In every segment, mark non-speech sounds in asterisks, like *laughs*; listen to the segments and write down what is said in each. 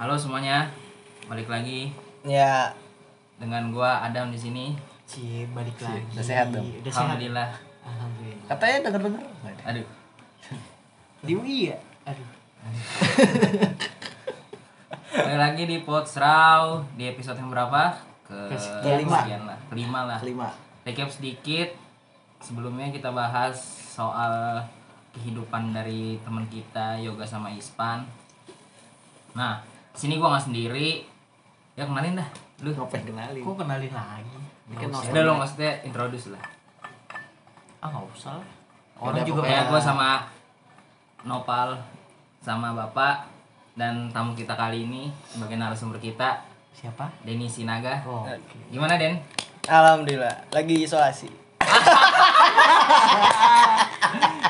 Halo semuanya, balik lagi Ya, dengan gua Adam di sini. Cie, balik lagi. udah sehat dong? Udah sehat. Alhamdulillah. Alhamdulillah. katanya denger denger. Aduh, *laughs* Di UI ya? Aduh. *laughs* balik lagi di Potsraw di episode yang berapa? Ke Kelima. lah, kelima lah. Kelima. Recap sedikit. Sebelumnya kita bahas soal kehidupan dari teman kita Yoga sama Ispan. Nah, sini gua nggak sendiri. Ya kenalin dah, lu. Ngapain kenalin? Kok kenalin lagi? Kan Ya udah lo maksudnya introduce lah. Ah, nggak usah lah. Orang Orang juga Kayak gue sama Nopal sama Bapak dan tamu kita kali ini sebagai narasumber kita Siapa? Denny Sinaga. Oh. Gimana Den? Alhamdulillah, lagi isolasi. *laughs*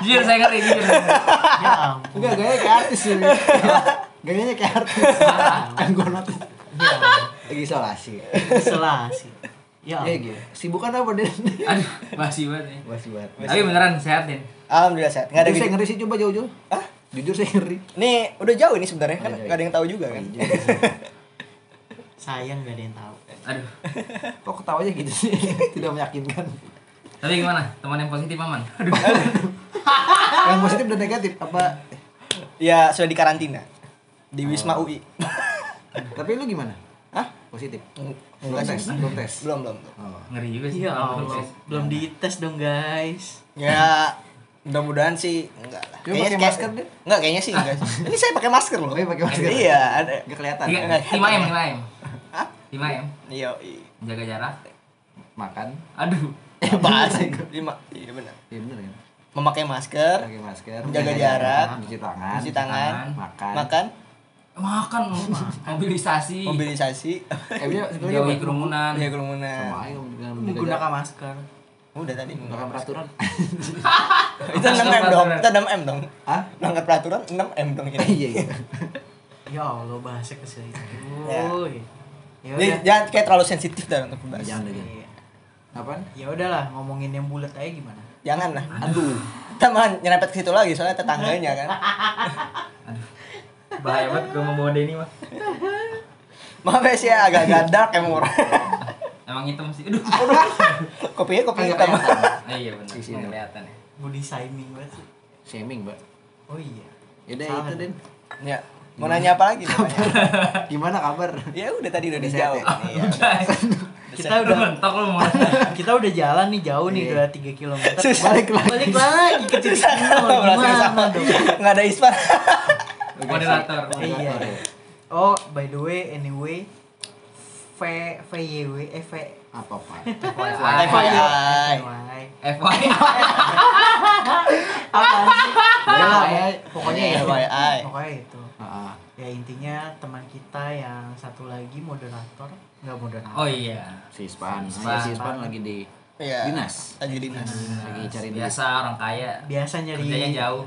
Jujur saya ngeri jujur. Ya ampun. Enggak, gaya kayak artis ini. *laughs* Gayanya kayak artis. *laughs* kan gue notice. Ya ampun. Lagi isolasi. Isolasi. Ya Ya ampun. gitu. Sibukan apa, Den? Aduh, masih banget ya. Masih banget. Tapi beneran sehat Den. Alhamdulillah sehat. Nggak ada saya gitu. ngeri sih coba jauh-jauh. Hah? Jujur saya ngeri. Nih udah jauh ini sebenarnya kan Udah jauh. *laughs* nggak ada yang tahu juga kan. Sayang gak ada yang tahu. Aduh. *laughs* Kok ketawanya gitu sih? Tidak meyakinkan. Tapi gimana? Teman yang positif aman? Aduh. Yang positif dan negatif apa? Ya sudah di karantina di Wisma UI. *laughs* Tapi lu gimana? Hah? Positif. Belum tes, belum tes. Belum belum. Oh. Ngeri juga sih. Ya Belum. Belum dites dong, guys. Ya mudah-mudahan sih enggak lah. Coba pakai masker deh. Enggak kayaknya sih enggak. *laughs* Ini saya pakai masker loh. Oh, iya, pakai masker. Iya, ada. Gak kelihatan. Lima M, lima M. Hah? Lima M. Iya, iya. Jaga jarak. Makan. Aduh. *laughs* Eh, bahasa lima. Iya benar. Iya bener kan? Memakai masker, Pakai masker. Jaga jarak. Cuci tangan. cuci tangan, Makan. makan, Makan, mobilisasi. mobilisasi, Eh, Jauhi *laughs* apa? kerumunan. ya kerumunan. Sama aja Menggunakan masker. Udah tadi. Menggunakan peraturan. *laughs* Itu 6 M dong. Itu 6 M dong. Hah? Melanggar peraturan 6 M dong ini. Iya iya. *laughs* Ya Allah, bahasa ke situ. Ya. Ya Jadi jangan kayak terlalu sensitif dah untuk. Jangan deh. jangan. Iya. Apaan? Ya udahlah, ngomongin yang bulat aja gimana? Jangan lah. Aduh. Mah nyerempet ke situ lagi soalnya tetangganya kan. Bahaya banget gue mau bawa Denny mah. *laughs* Maaf ya sih agak-agak dark emang orang. *laughs* Emang hitam sih. Aduh. *laughs* Kopinya kopi hitam. Ah, iya benar. Dong. kelihatan ya. Body shaming banget sih. Shaming, Mbak. Oh iya. Yaudah Salah itu. Den. Ya. Mau nanya apa lagi? Gimana kabar? Ya udah tadi udah dijawab. ya? Iya. Kita udah mentok lu mau. kita udah jalan nih jauh nih Iya. udah 3 km. Susah. Balik lagi. Balik lagi ke titik nol. Gimana sama. dong? Nggak ada ispan. Moderator. Iya. Oh, by the way, anyway, V V Y W eh V Apa? FYI. FYI. FYI. FYI. Apa sih? Ya, pokoknya ya. FYI. Pokoknya itu. Ah, Ya intinya teman kita yang satu lagi moderator, nggak moderator. Oh iya. si Span, Si Span. Lagi di Iya. dinas. Lagi dinas. Lagi cari. Biasa orang kaya. Biasa nyari Kerjanya jauh.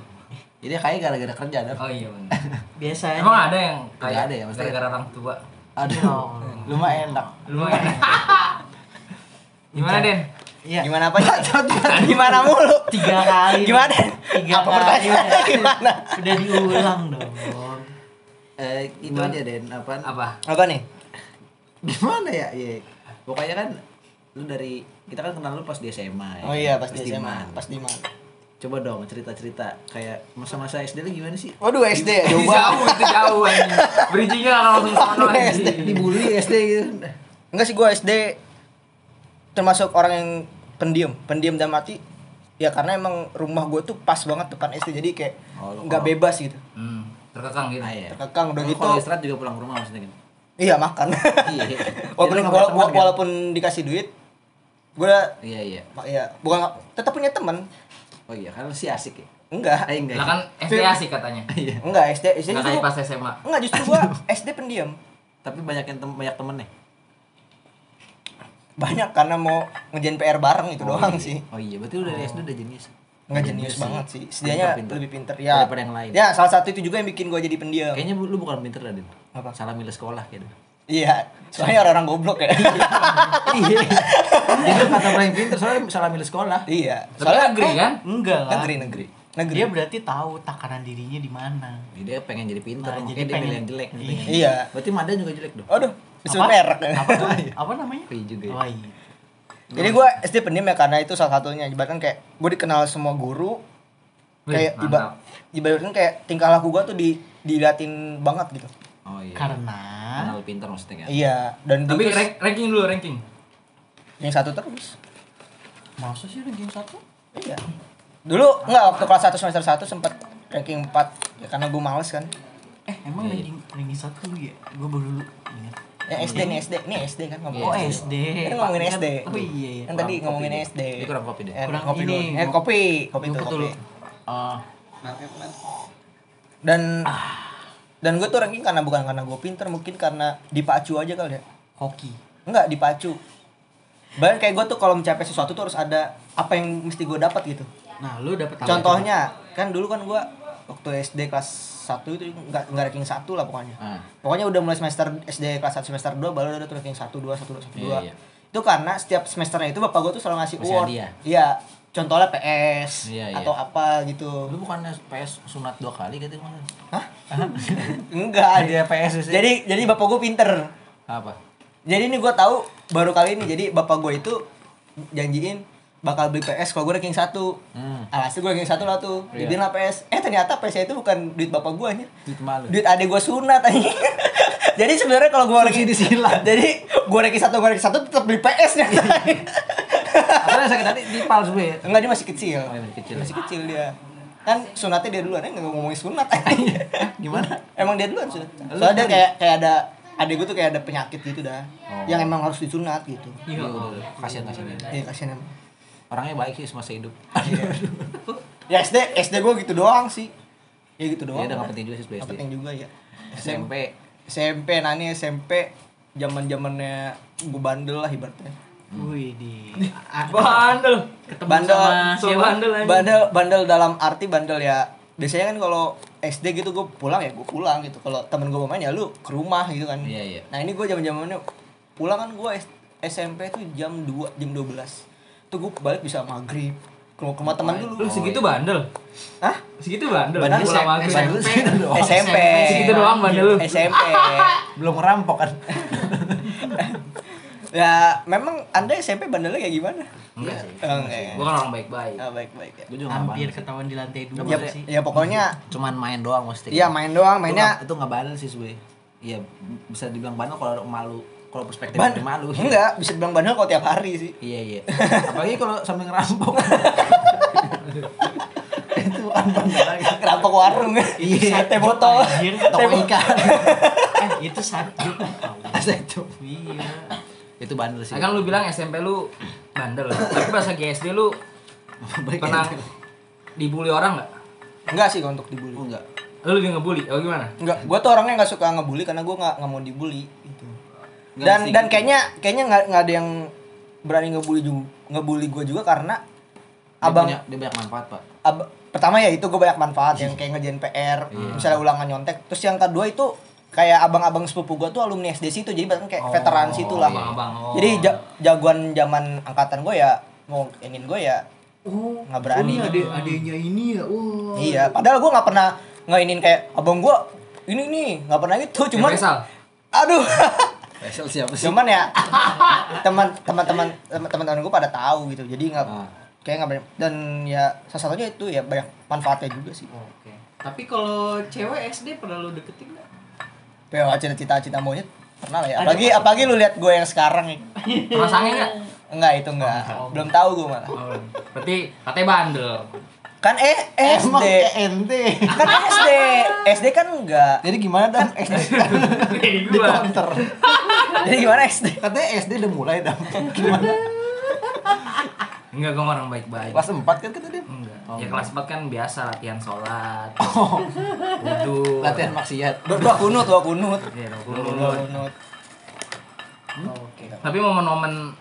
Jadi kayak gara-gara kerja dong. Oh iya benar. *laughs* Biasanya Emang ada yang Nggak kaya ada ya, maksudnya? gara-gara orang tua. Aduh. Oh. Lumayan enak. Lumayan. *laughs* Gimana Den? Iya. Gimana apa? Gimana mulu? Tiga kali. Gimana? Tiga Apa kali. *laughs* gimana? Udah diulang dong. Eh, itu Gimana? aja Den, apaan? Apa? Apa nih? Gimana ya? Iya. Pokoknya kan lu dari kita kan kenal lu pas di SMA ya. Oh iya pas di SMA, pas di mana? Coba dong cerita-cerita kayak masa-masa SD lu gimana sih? Waduh SD ya, Jauh, coba. itu jauh anjing. Bridging-nya langsung sono anjing. Dibully SD gitu. Enggak sih gua SD termasuk orang yang pendiam, pendiam dan mati. Ya karena emang rumah gue tuh pas banget depan SD jadi kayak Oh, nggak kalau- bebas gitu. Hmm, terkekang gitu. Ah, iya. Terkekang udah Lu gitu. Kalau istirahat juga pulang ke rumah maksudnya kan? Iya makan. Iya. *laughs* walaupun wala- teman, kan? walaupun dikasih duit, gue Iya iya. ya bukan tetap punya teman. Oh iya, kan lu sih asik ya. Enggak. Eh enggak. Lah kan SD asik katanya. Iya. Enggak SD SD Nggak kayak pas SMA. enggak justru gua *laughs* SD pendiam. Tapi banyak yang tem banyak temen nih. Banyak karena mau ngerjain PR bareng itu Oh, doang iya. sih. Oh iya, berarti lu dari SD udah jenius. Enggak jenius banget sih. Setidaknya Pinter-pinter. lebih pinter ya. Daripada yang lain. Ya, salah satu itu juga yang bikin gua jadi pendiam. Kayaknya lu bukan pinter lah, Din. Apa? Salah milih sekolah gitu. Iya, soalnya orang-orang goblok ya. *laughs* Iya. Jadi lu kata paling pinter soalnya salah milih sekolah. iya. Soalnya negeri kan? Enggak lah. negeri negeri. negeri. Dia berarti tahu takaran dirinya di mana. Jadi dia pengen jadi pintar, Nah, makanya jadi dia pengen- milih yang jelek. Iya. Iya. Berarti Madan juga jelek dong. Aduh, disebut Apa? merek. Apa tuh? *laughs* Apa namanya? Iya juga ya. Oh iya. Jadi gue SD pendiam ya karena itu salah satunya. Ibaratkan kayak gue dikenal semua guru. Kayak iba, mantap. ibaratkan kayak tingkah laku gue tuh di diliatin banget gitu. Oh iya. Karena Karena lu pintar maksudnya kan. Iya, dan Tapi terus rank- ranking dulu ranking. Yang satu terus. masa sih ranking satu? Iya. Dulu enggak waktu kelas 1 semester 1 sempat ranking 4 ya karena gue males kan. Eh emang Iya, ranking ranking satu ya? Gue baru ingat. Ya SD nih SD, ini SD kan ngomong. Oh Iya. SD. Kan ngomongin Kan- SD. Oh iya iya. Kan tadi ngomongin. SD. Ini kurang kopi deh. Eh, Kurang kopi ini, dulu. Eh, kopi, kopi itu kopi. dulu. Ah, Dan dan gue tuh ranking karena bukan karena gue pinter, mungkin karena dipacu aja kali ya. hoki. Enggak, dipacu. Bahkan kayak gue tuh kalau mencapai sesuatu tuh harus ada apa yang mesti gue dapat gitu. Nah, lu dapet apa? Contohnya, kan dulu kan gue waktu SD kelas 1 itu enggak enggak ranking 1 lah pokoknya. Ah. Pokoknya udah mulai semester SD kelas 1 semester 2 baru ada tuh ranking 1 2 1 2 1 2. Iya, iya. Itu karena setiap semesternya itu bapak gue tuh selalu ngasih Ngasih award. Iya, contohnya PS Iya, iya. atau apa gitu. Lu bukannya PS sunat dua kali gitu kemarin? Hah? *laughs* Enggak. Hadiah PS sih. Jadi jadi bapak gue pinter. Apa? Jadi ini gue tahu baru kali ini. Jadi bapak gue itu janjiin bakal beli PS kalau gue ranking 1 Hmm. Alhasil gue ranking 1 lah tuh. Iya. Dibilang lah PS. Eh ternyata PS itu bukan duit bapak gue aja. Duit malu. Duit adik gue sunat aja. *laughs* Jadi sebenarnya kalau gue ranking disilat. *laughs* Jadi gue ranking 1 gue ranking 1 tetap beli PS nya. Apa sakit hati di pals gue ya? Enggak dia masih kecil. Oh, iya, masih kecil. Masih kecil dia. Kan sunatnya dia duluan, eh nggak ngomongin sunat. *laughs* Gimana? emang dia duluan sunat. Soalnya dia kayak kayak ada adik gue tuh kayak ada penyakit gitu dah. Oh. Yang emang harus disunat gitu. Iya. Kasihan kasihan. Iya kasihan emang. Orangnya baik sih semasa hidup. Ya SD SD gue gitu doang sih. Ya gitu doang. Ya udah nggak penting juga sih SD. penting juga ya. SMP. SMP nani SMP zaman zamannya gue bandel lah ibaratnya. Wih di Bandel. ketemu Bandel. Bandel bandel dalam arti bandel ya. Biasanya kan kalau SD gitu gue pulang ya gue pulang gitu. Kalau temen gue mau main ya lu ke rumah gitu kan. Iya, iya. Nah ini gue zaman zamannya pulang kan gue SMP tuh jam 2 jam 12 Tuh gue balik bisa maghrib ke rumah, teman dulu. Lu segitu bandel. Hah? Segitu bandel. Bandel Pulang SMP. maghrib. *laughs* Doang. SMP. Segitu doang bandel lu. SMP. Belum ngerampok kan? *laughs* ya memang anda SMP bandelnya kayak gimana? Enggak sih. Oh, enggak ya. Gua kan orang baik-baik. Ah, baik baik ya. Gue juga nggak Hampir bandel sih. ketahuan di lantai dua Ya, sih. ya pokoknya Cuman main doang mesti. iya main doang mainnya itu nggak bandel sih sebenernya. Iya bisa dibilang bandel kalau malu kalau perspektif ban dari malu. *laughs* enggak bisa bilang bandel kalau tiap hari sih Iya iya. *laughs* Apalagi kalau sambil ngerampok. *laughs* itu lagi. ngerampok warung Iya. teh botol Anjir, teh Toko ikan. eh itu satu Itu. Iya. Itu bandel sih. Nah, kan lu bilang SMP lu bandel. Tapi pas lagi SD lu *laughs* Baik pernah dibully orang nggak? enggak sih untuk dibully Oh, enggak. Lu dia ngebully? Oh gimana? enggak gua tuh orangnya nggak suka ngebully karena gua nggak nggak mau dibully gitu dan dan gitu. kayaknya kayaknya nggak nggak ada yang berani ngebully juga ngebully gua juga karena Dia abang punya- dia banyak manfaat, Pak. ab- pertama ya itu gue banyak manfaat yang kayak ngerjain PR Iya. misalnya ulangan nyontek terus yang kedua itu kayak abang-abang sepupu gue tuh alumni SD situ jadi bahkan kayak veteran situ lah Abang-abang. Oh. jadi ja- jagoan zaman angkatan gue ya mau ingin gue ya Oh, nggak berani oh, gitu. ade adenya ini ya. Wah. iya padahal gue nggak pernah ngainin kayak abang gue ini nih nggak pernah gitu cuman Faisal? aduh Faisal siapa sih? cuman ya teman teman-teman teman-teman gue pada tahu gitu jadi nggak Ah. kayak nggak banyak dan ya salah satunya itu ya banyak manfaatnya juga sih Oke. Tapi kalau cewek SD pernah lu deketin nggak? PO cita-cita monyet pernah lah ya. Apalagi apalagi lu lihat gue yang sekarang nih. Pernah sange nggak? Enggak itu enggak. Belum tahu gue malah. Oh, berarti katanya bandel. Kan eh Emang SD. ENT. Kan SD. SD kan enggak. Jadi gimana dong? SD *laughs* di gua. counter. Jadi gimana SD? Katanya SD udah mulai dong. Gimana? *laughs* Enggak, gua orang baik-baik. Kelas 4 kan kata dia. Enggak. Oh, ya enggak. kelas 4 kan biasa latihan sholat, *laughs* Oh, wudhu. latihan maksiat. Dua, dua kunut, dua kunut. Iya, Dua wudhu. kunut. Oke. Tapi momen-momen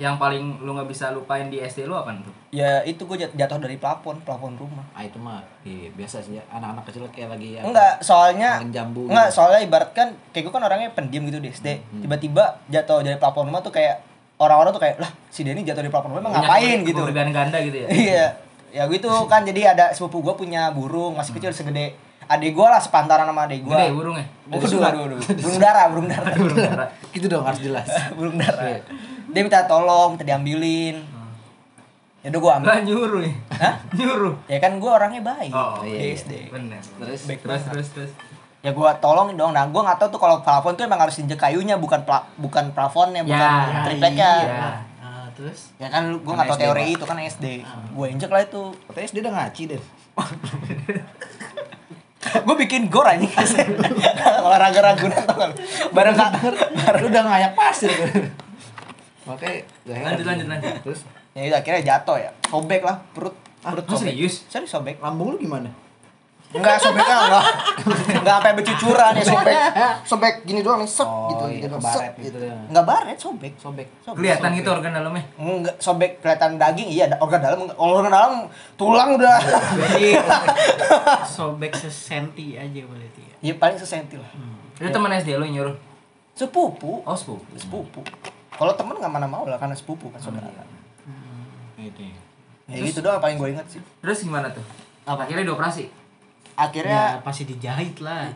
yang paling lu nggak bisa lupain di SD lu apa tuh? Ya itu gue jatuh dari plafon, plafon rumah. Ah itu mah iya, biasa sih ya. Anak-anak kecil kayak lagi ya. Enggak, soalnya jambu Enggak, gitu. soalnya ibarat kan kayak gue kan orangnya pendiam gitu di SD. Hmm. Tiba-tiba jatuh dari plafon rumah tuh kayak orang-orang tuh kayak, "Lah, si Denny jatuh dari plafon rumah emang ngapain gitu?" keluargaan ganda gitu ya? Iya. ya gitu kan jadi ada sepupu gue punya burung masih kecil segede adik gue lah sepantaran sama adik gue Gede burungnya. Oh, aduh, aduh, aduh. burung dara burung dara *laughs* Burung dara. Gitu dong harus jelas. *laughs* burung dara dia minta tolong minta diambilin ya udah gue ambil Lah nyuruh ya. Hah? Nyuruh. ya kan gue orangnya baik Oh, di iya, iya. SD Bener. Terus Terus terus terus. Ya gue tolong dong nah gue nggak tahu tuh kalau plafon tuh emang harus injek kayunya bukan pla bukan plafonnya bukan Ya, tripleknya iya. Ah, terus ya kan gue Kan nggak tahu SD, teori itu kan SD gue injek lah itu katanya dia udah ngaci deh. *laughs* gue bikin gor aja *laughs* olahraga ragunan tau gak lu? bareng kak Lu udah ngayak pasir. Gak heran. Lanjut lanjut lanjut. Terus ya itu akhirnya jatuh ya sobek lah perut Ah, perut sobek serius? serius sobek lambung lu gimana? Enggak sobeknya enggak enggak sampai bercucuran ya sobek sobek gini doang nih set Oh, gitu iya, gitu kebaret set, gitu gitu ya. enggak baret sobek Sobek. sobek Kelihatan sobek. gitu organ dalamnya. enggak sobek kelihatan daging iya ada organ dalam enggak. Kalau organ dalam tulang udah jadi sobek sesenti aja berarti ya ya paling sesenti lah Itu teman SD lu yang nyuruh. sepupu Oh, sepupu. sepupu kalau temen nggak mana mau lah karena sepupu kan saudara Gitu. ya gitu doang paling gue inget sih Terus gimana tuh? Apa? Akhirnya dioperasi. Akhirnya ya pasti dijahit lah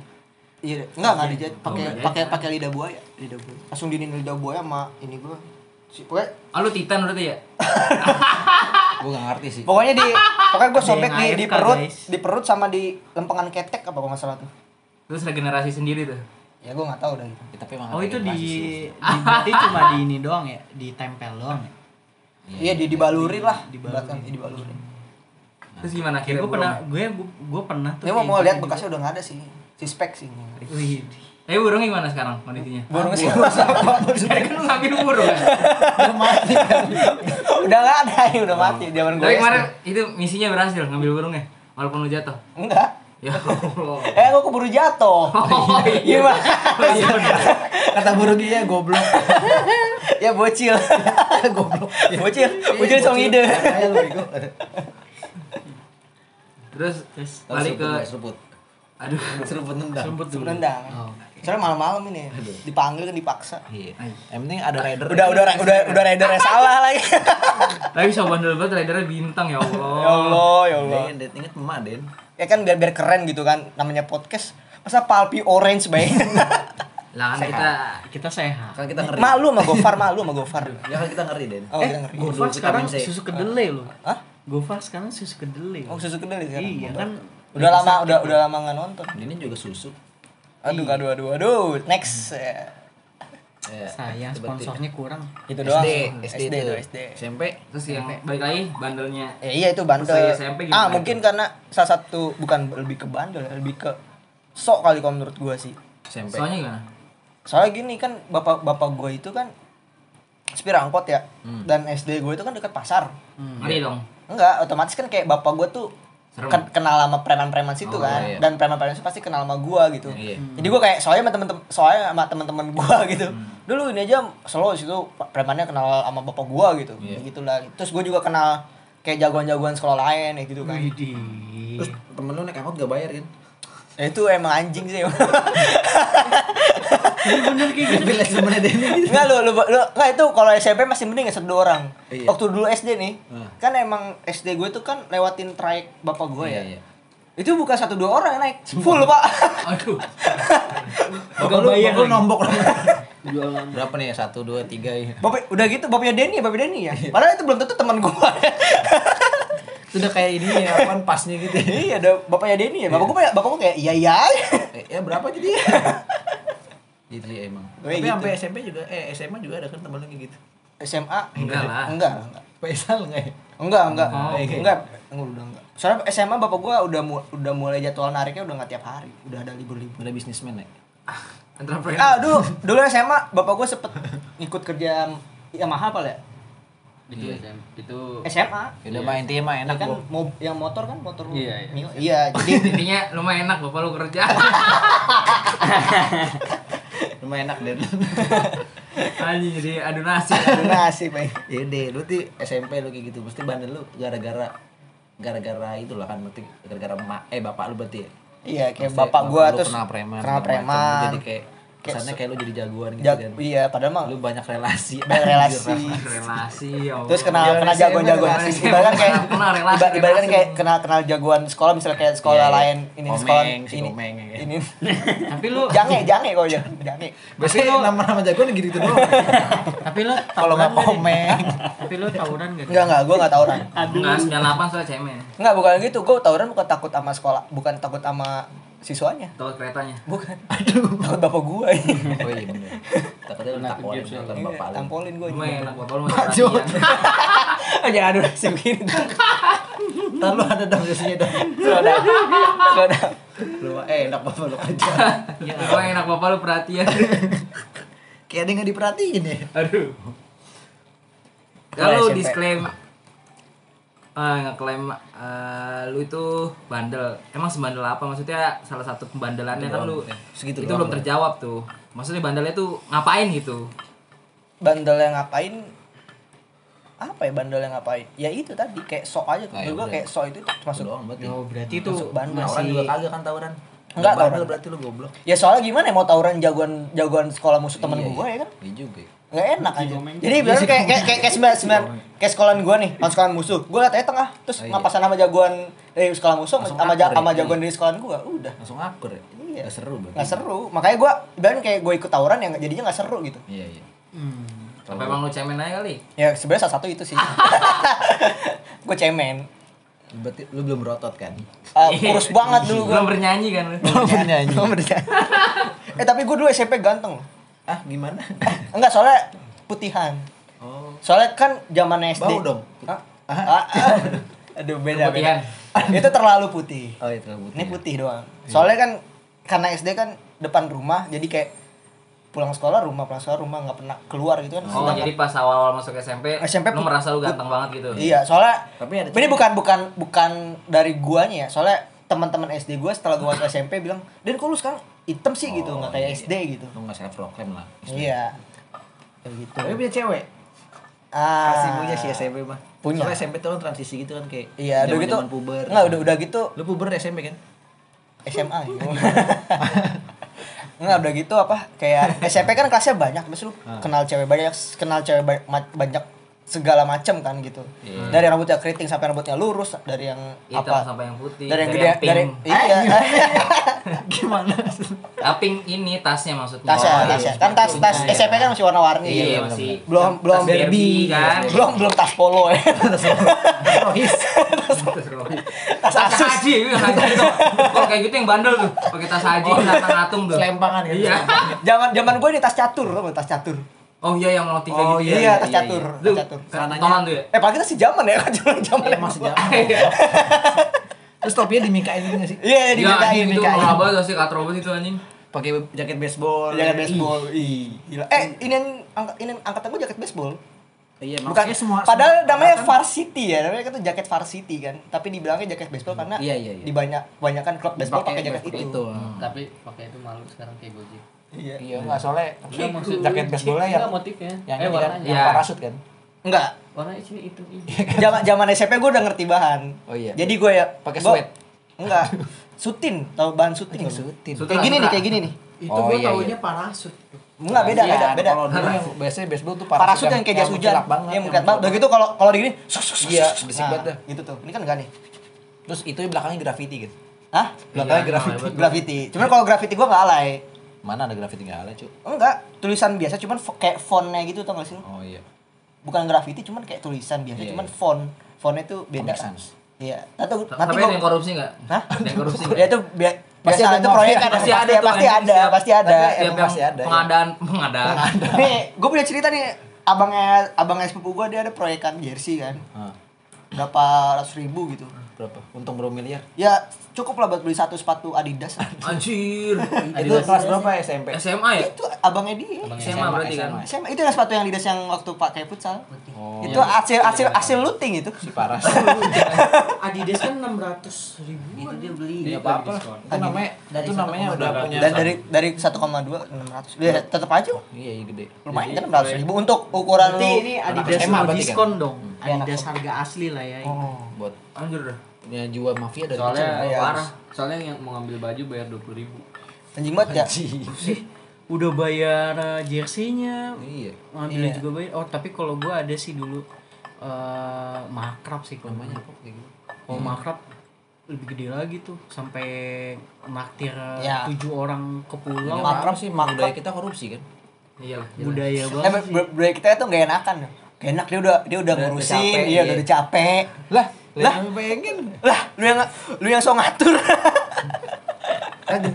Iya, enggak enggak dijahit pakai enggak pakai pakai lidah buaya, lidah buaya. Langsung dinin lidah buaya sama ini gua. Si, pokoknya, Ah, lu titan berarti ya? *laughs* Gue gak ngerti sih. pokoknya di pokoknya gua sobek di, di perut, guys. di perut sama di lempengan ketek apa kalau nggak salah tuh. Terus regenerasi sendiri tuh. Ya gua nggak tahu udah gitu. Ya, tapi emang oh itu di, sih. di berarti cuma di ini doang ya ditempel doang ya Iya, di dibalurin lah, Dibalurin. dibalurin. Terus gimana akhirnya? gue pernah gue gue pernah tuh Dia mau lihat bekasnya udah nggak ada sih. Si spek sih. Wih, Eh burungnya gimana sekarang kondisinya? Burung sih Tadi *laughs* kan lu ngambil burung kan? udah nggak ada, ini udah mati zaman gua. Tapi kemarin itu misinya berhasil ngambil burungnya walaupun lu jatuh. enggak. Ya Allah. *laughs* Eh, gua keburu jatuh. Oh iya. *laughs* Gimana? Oh iya. Kata burung dia goblok. ya bocil. goblok. bocil, bocil song ide. Terus terus balik ke seruput. aduh Seruput nendang. sempet dulu Rendang. Oh, Soalnya malam-malam ini dipanggil kan dipaksa. Iya. Yang penting ada rider. Udah udah udah udah ridernya salah lagi. *laughs* tapi bisa bandel banget ridernya bintang ya Allah. ya Allah, ya Allah. Den, Den, inget emak Den. Ya kan biar biar keren gitu kan namanya podcast. Masa palpi orange baik. *laughs* Lah kan kita kita sehat Kan kita ngeri. malu sama Gofar, malu sama Gofar. Ya kan kita ngeri Den. Oh, kita ngeri. Gofar sekarang susu kedelai loh Hah? Gofar sekarang susu kedelai Oh, susu kedel sekarang. iya kan Udah lama udah udah lama nggak nonton. Ini juga susu. Aduh, aduh, aduh, aduh. Next. Ya. Ya, sayang itu berarti. sponsornya kurang Itu doang. SD, SD, SD itu. SD. SMP. terus yang balik lagi bandelnya Ya iya itu bandel. SMP? Ah, mungkin karena salah satu bukan lebih ke bandel, lebih ke sok kali kalau menurut gua sih. SMP. soalnya gimana? Soalnya gini kan bapak bapak gue itu kan supir angkot ya, Hmm. dan SD gue itu kan dekat pasar. Ngeri dong. Enggak, otomatis kan kayak bapak gue tuh Serem. ken- kenal sama preman-preman situ Oh, kan, iya. dan preman-preman itu pasti kenal sama gue gitu. Iya. Jadi gue kayak soalnya sama temen-temen soalnya sama temen-temen gue *laughs* gitu. Hmm. Dulu ini aja selalu situ premannya kenal sama bapak gue gitu. Iya. Gitulah. Terus gue juga kenal kayak jagoan-jagoan sekolah lain ya gitu kan. Widih. Terus temen lu naik angkot gak bayar kan? Ya, itu emang anjing sih. bener kayak gitu Bila sebenarnya Denny *laughs* gitu. Enggak lu, lu, lu enggak itu kalau SMP masih mending ya satu dua orang. Iya. Waktu dulu SD nih, Hmm. kan emang SD gue tuh kan lewatin trayek bapak gue ya. Iya, iya. Itu bukan satu dua orang yang naik, full pak. *laughs* Aduh. Bapak lu, bayar bapak lu nombok *laughs* Berapa nih ya? Satu, dua, tiga ya. Bapak udah gitu bapaknya Denny ya, bapak Denny ya. Padahal itu belum tentu teman gue. Sudah kayak ini ya, *laughs* apaan pasnya gitu. ya. iya, ada bapaknya Denny ya. Bapak gue bapak gue kayak iya iya. Eh, ya berapa jadi *laughs* ya? gitu sih emang. Oh, iya Tapi gitu. sampai SMP juga, eh SMA juga ada kan temen lu kayak gitu. SMA Enggak lah. Enggak, enggak. Faisal enggak ya? Enggak, enggak. Oh, oke. enggak. Enggak, udah enggak. Soalnya SMA bapak gua udah mu- udah mulai jadwal nariknya udah enggak tiap hari, udah ada libur-libur. Udah bisnismen ya? Entrepreneur. Ah, dulu dulu SMA bapak gua sempet ikut kerja Yamaha apa ya? Itu SM itu SMA. Ya udah main intinya mah enak kan gua. mau yang motor kan motor Iya, iya. Mio. Iya, jadi *laughs* Intinya lumayan enak bapak lu kerja. *laughs* Lumayan enak Den. *laughs* Anjing jadi adu nasi. ada nasi, Pak. ya deh, lu tuh SMP lu kayak gitu, mesti bandel lu gara-gara gara-gara itu lah kan berarti gara-gara emak eh bapak lu berarti ya Iya, kayak Maksudnya bapak gua lu terus kenal preman. Lu preman. jadi kayak kesannya kayak lu jadi jagoan gitu Jag- kan. iya padahal mah lu banyak relasi. Banyak relasi. relasi. Ya Allah. terus kenal Jalan kenal SMA, jagoan-jagoan relasi. ibarat kan kayak Kenal relasi, iba- ibarat kan kayak kenal kenal jagoan sekolah misalnya kayak sekolah Iya, iya. lain ini Komeng, sekolah si ini Komeng, ya. ini *laughs* Tapi lu jange jange kok jange. Jange. Biasanya nama-nama jagoan gitu gitu doang. Tapi lu *laughs* kalau nggak nggak komeng. Tapi lu tawuran gak? enggak enggak gue nggak tawuran Enggak, 98 soalnya cemen. enggak bukan gitu. Gue tawuran bukan takut sama sekolah bukan takut sama siswanya? Takut keretanya. bukan. Takut bapak gue oh iya bener. Takutnya lu nonton bapak lu. Tampolin gue Cuma enak bapak lu masih *laughs* aja aduh sih begini *laughs* ntar lu ada dong biasanya dong sudah sudah lu eh enak bapak lu aja. *laughs* Cuma enak bapak lu perhatian. kayak ada nggak diperhatiin ya. Aduh. Kalau Kalau SMP. disclaim ah eh, lu itu bandel. Emang sebandel apa? Maksudnya salah satu pembandelannya kan lu Segitu itu belum Bang. terjawab tuh. Maksudnya bandelnya tuh ngapain gitu? bandel yang ngapain apa ya bandel yang ngapain ya itu tadi kayak sok aja Ah, ya juga udah. kayak sok itu masuk doang berarti Oh, berarti itu Masuk bandel. tawuran masih juga kagak kan tawuran Enggak, tawuran. berarti lu goblok ya soalnya gimana ya mau tawuran jagoan jagoan sekolah musuh temen Iya, gue iya. ya kan iya juga ya. Nggak enak aja. Jadi biasanya kayak kayak kayak kayak sembilan sembilan kayak sekolahan gue nih sama sekolahan musuh. Gue katanya tengah terus Oh, iya. ngapasan sama jagoan dari sekolah musuh Langsung sama ja- ya? sama jagoan dari sekolahan gue udah. Langsung akur ya? Iya. Nggak seru berarti. Nggak seru. Makanya gue ibaratnya kayak gue ikut tawuran yang jadinya nggak seru gitu. Iya iya. Hmm. Apa emang lu cemen aja kali? ya sebenarnya salah satu itu sih. *laughs* Gue cemen. Berarti lu belum berotot kan? Ah, kurus banget dulu gue Belum bernyanyi kan lu? belum bernyanyi. Belum bernyanyi. *laughs* eh tapi gue dulu SMP ganteng. Ah gimana *laughs* Enggak soalnya putihan. oh Soalnya kan zaman SD. Bau dong. Hah? Ah. Ah, ah. *laughs* Aduh beda Keputihan. beda. Itu terlalu putih. oh itu putih Ini ya? putih doang. Soalnya kan karena SD kan depan rumah jadi kayak pulang sekolah rumah pulang sekolah rumah nggak pernah keluar gitu kan. Oh, Sedangkan- jadi pas awal-awal masuk SMP, SMP lu merasa lu ganteng banget gitu. Iya, soalnya Tapi ada ini bukan bukan bukan dari guanya ya. Soalnya teman-teman SD gua setelah gua masuk SMP bilang, "Den kok lu sekarang hitam sih gitu, Oh, nggak kayak iya. SD gitu." lu nggak self proclaim lah Iya. Kayak gitu. tapi punya cewek Ah. pasti punya sih SMP mah Punya. Soalnya SMP tuh kan transisi gitu kan kayak Iya, udah gitu. puber Enggak, udah udah gitu lu puber SMP kan SMA gitu. Enggak, udah gitu apa? Kayak SMP kan kelasnya banyak, terus lu Ah. kenal cewek banyak, kenal cewek banyak segala macam kan gitu. Iya. Dari rambutnya keriting sampai rambutnya lurus, dari yang Hitam apa? sampai yang putih. Dari yang gede, pink. dari iya. gimana *laughs* Ah, pink ini tasnya maksudnya. tasnya, Oh, tasnya. iya. Kan tas tas Iya. SMP kan masih warna-warni. Iya, gitu. masih. Belum belum tas Barbie kan. belum belum tas polo ya. Rohis tas Asus. haji, itu haji itu. Kalau kayak gitu yang bandel tuh, pakai tas haji ngatung tuh. selempangan kan Iya. Zaman zaman gue ini tas catur, tas catur. Oh iya yang roti kayak Oh, gitu. Iya, ya. tas iya, catur, Lu tas catur. Celananya- tongan tuh ya. Eh, kita sih zaman ya, kan zaman zaman. *laughs* Iya, masih zaman terus topinya dimikain gitu sih Iya, Iya, dimintain, anjing itu banget sih katrobus itu anjing. pakai jaket baseball Jaket baseball. Ih, gila. Eh, ini yang angkat ini angkatan gue jaket baseball. iya Bukan makanya semua Padahal semua namanya angkatan- varsity ya, namanya kan tuh jaket varsity kan. Tapi dibilangnya jaket baseball karena Iya, iya, iya. di banyak banyakan klub baseball pakai jaket baseball itu. tapi pakai itu malu sekarang kayak Gojek Iya. iya nggak soalnya Enggak, maksud- jaket baseballnya yang Enggak motifnya yang eh ini kan warnanya yang Iya. parasut kan Enggak. warnanya sini itu ini Zaman zaman SMP gue udah ngerti bahan. Oh iya. Jadi gue ya Pakai gua- sweat? Enggak. Sutin, tahu bahan sutin nggak lu? sutin Kayak gini nih, kayak gini nih. Itu Oh, gua iya, taunya iya. parasut. Enggak beda, Iya, beda, beda. kalau dulu yang biasanya baseball tuh Parasut yang kayak jas hujan. mengkilap banget Yang mengkilat banget. Udah gitu kalau kalau di gini, Iya, berisik banget dah. Gitu tuh. Ini kan enggak nih. terus itu belakangnya graffiti kan Hah? belakangnya Iya, graffiti. Cuman kalau graffiti gua enggak alay. Mana ada graffiti nggak ada cu Enggak, tulisan biasa cuman kayak fontnya gitu tau gak sih? oh iya Bukan graffiti cuman kayak tulisan biasa Iya, cuman iya. font. Fontnya tuh beda. Make sense. Iya. Nanti nanti Tapi ada yang korupsi enggak? Hah? Ada yang korupsi *laughs* Ya itu Pasti ada itu proyek kan Pasti ada pasti ada, pasti ada. Pasti ada, ya. pengadaan, pengadaan. Nih, gue punya cerita nih. Abangnya abangnya sepupu gue dia ada proyekan jersey kan. Berapa ratus ribu gitu. berapa untung berapa miliar Ya cukup lah buat beli satu sepatu Adidas. Anjir. *laughs* itu kelas berapa SMP SMA ya? itu abangnya dia. SMA berarti kan. SMA itu yang sepatu yang Adidas yang waktu pakai futsal. oh itu hasil hasil hasil looting itu. si paras *laughs* *laughs* Adidas kan 600 ribu. itu dia beli Iya apa apa itu namanya Dari itu namanya 1,2 udah punya Dan dari dari 1,2 600. Ya tetap aja iya iya gede lumayan kan 600 ribu untuk ukuran lu. ini Adidas SMA berarti kan? diskon dong. Iya, Adidas harga asli lah ya. Oh. buat Anjir dah. Punya jiwa mafia dari soalnya kecil Iya. parah soalnya yang mau ngambil baju bayar dua puluh ribu Anjing banget ya. udah bayar eh, jersey-nya Iya. ngambil Iya. juga bayar oh tapi kalau gua ada sih dulu eh makrab sih kalau Namanya apa kayak gitu. kalau makrab lebih gede lagi tuh sampai naktir eh, Ya. tujuh orang ke pulau Makrab sih makrab. budaya kita korupsi kan? Iya budaya Eh, banget ber- budaya kita tuh gak enakan. Gak enak dia udah dia udah Udah ngurusin, dia iya. udah, udah capek. Lah, Lah. pengen. Lah, lu yang lu yang so ngatur. *laughs*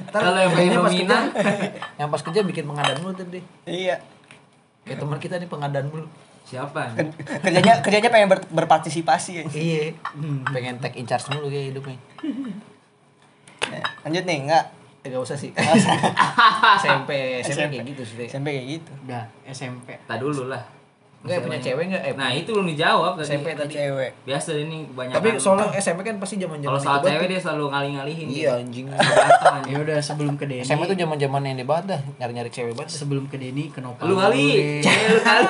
Kalau yang pengen dominan. *laughs* yang pas kerja bikin pengadaan mulu tadi. iya. Kayak teman kita nih pengadaan mulu. Siapa? Ker- Kerjanya kerjanya pengen ber- berpartisipasi ya. Iya. Pengen take in charge mulu kayak hidupnya. Eh, Lanjut nih, enggak. Eh, gak usah sih. SMP, *laughs* SMP kayak gitu sih. SMP kayak gitu. udah SMP Tak dulu lah. Enggak punya cewek enggak? Eh, Nah itu belum dijawab tadi. SMP tadi. Cewek. Biasa ini kebanyakan. Tapi soalnya SMP kan pasti zaman-zaman kalau soal cewek dia selalu ngalih-ngalihin. Iya anjing. Bantang, ya udah sebelum ke Denny SMP tuh zaman-zaman yang banget dah, nyari-nyari cewek banget. sebelum ke Denny ke Nopal Lu kali, lu kali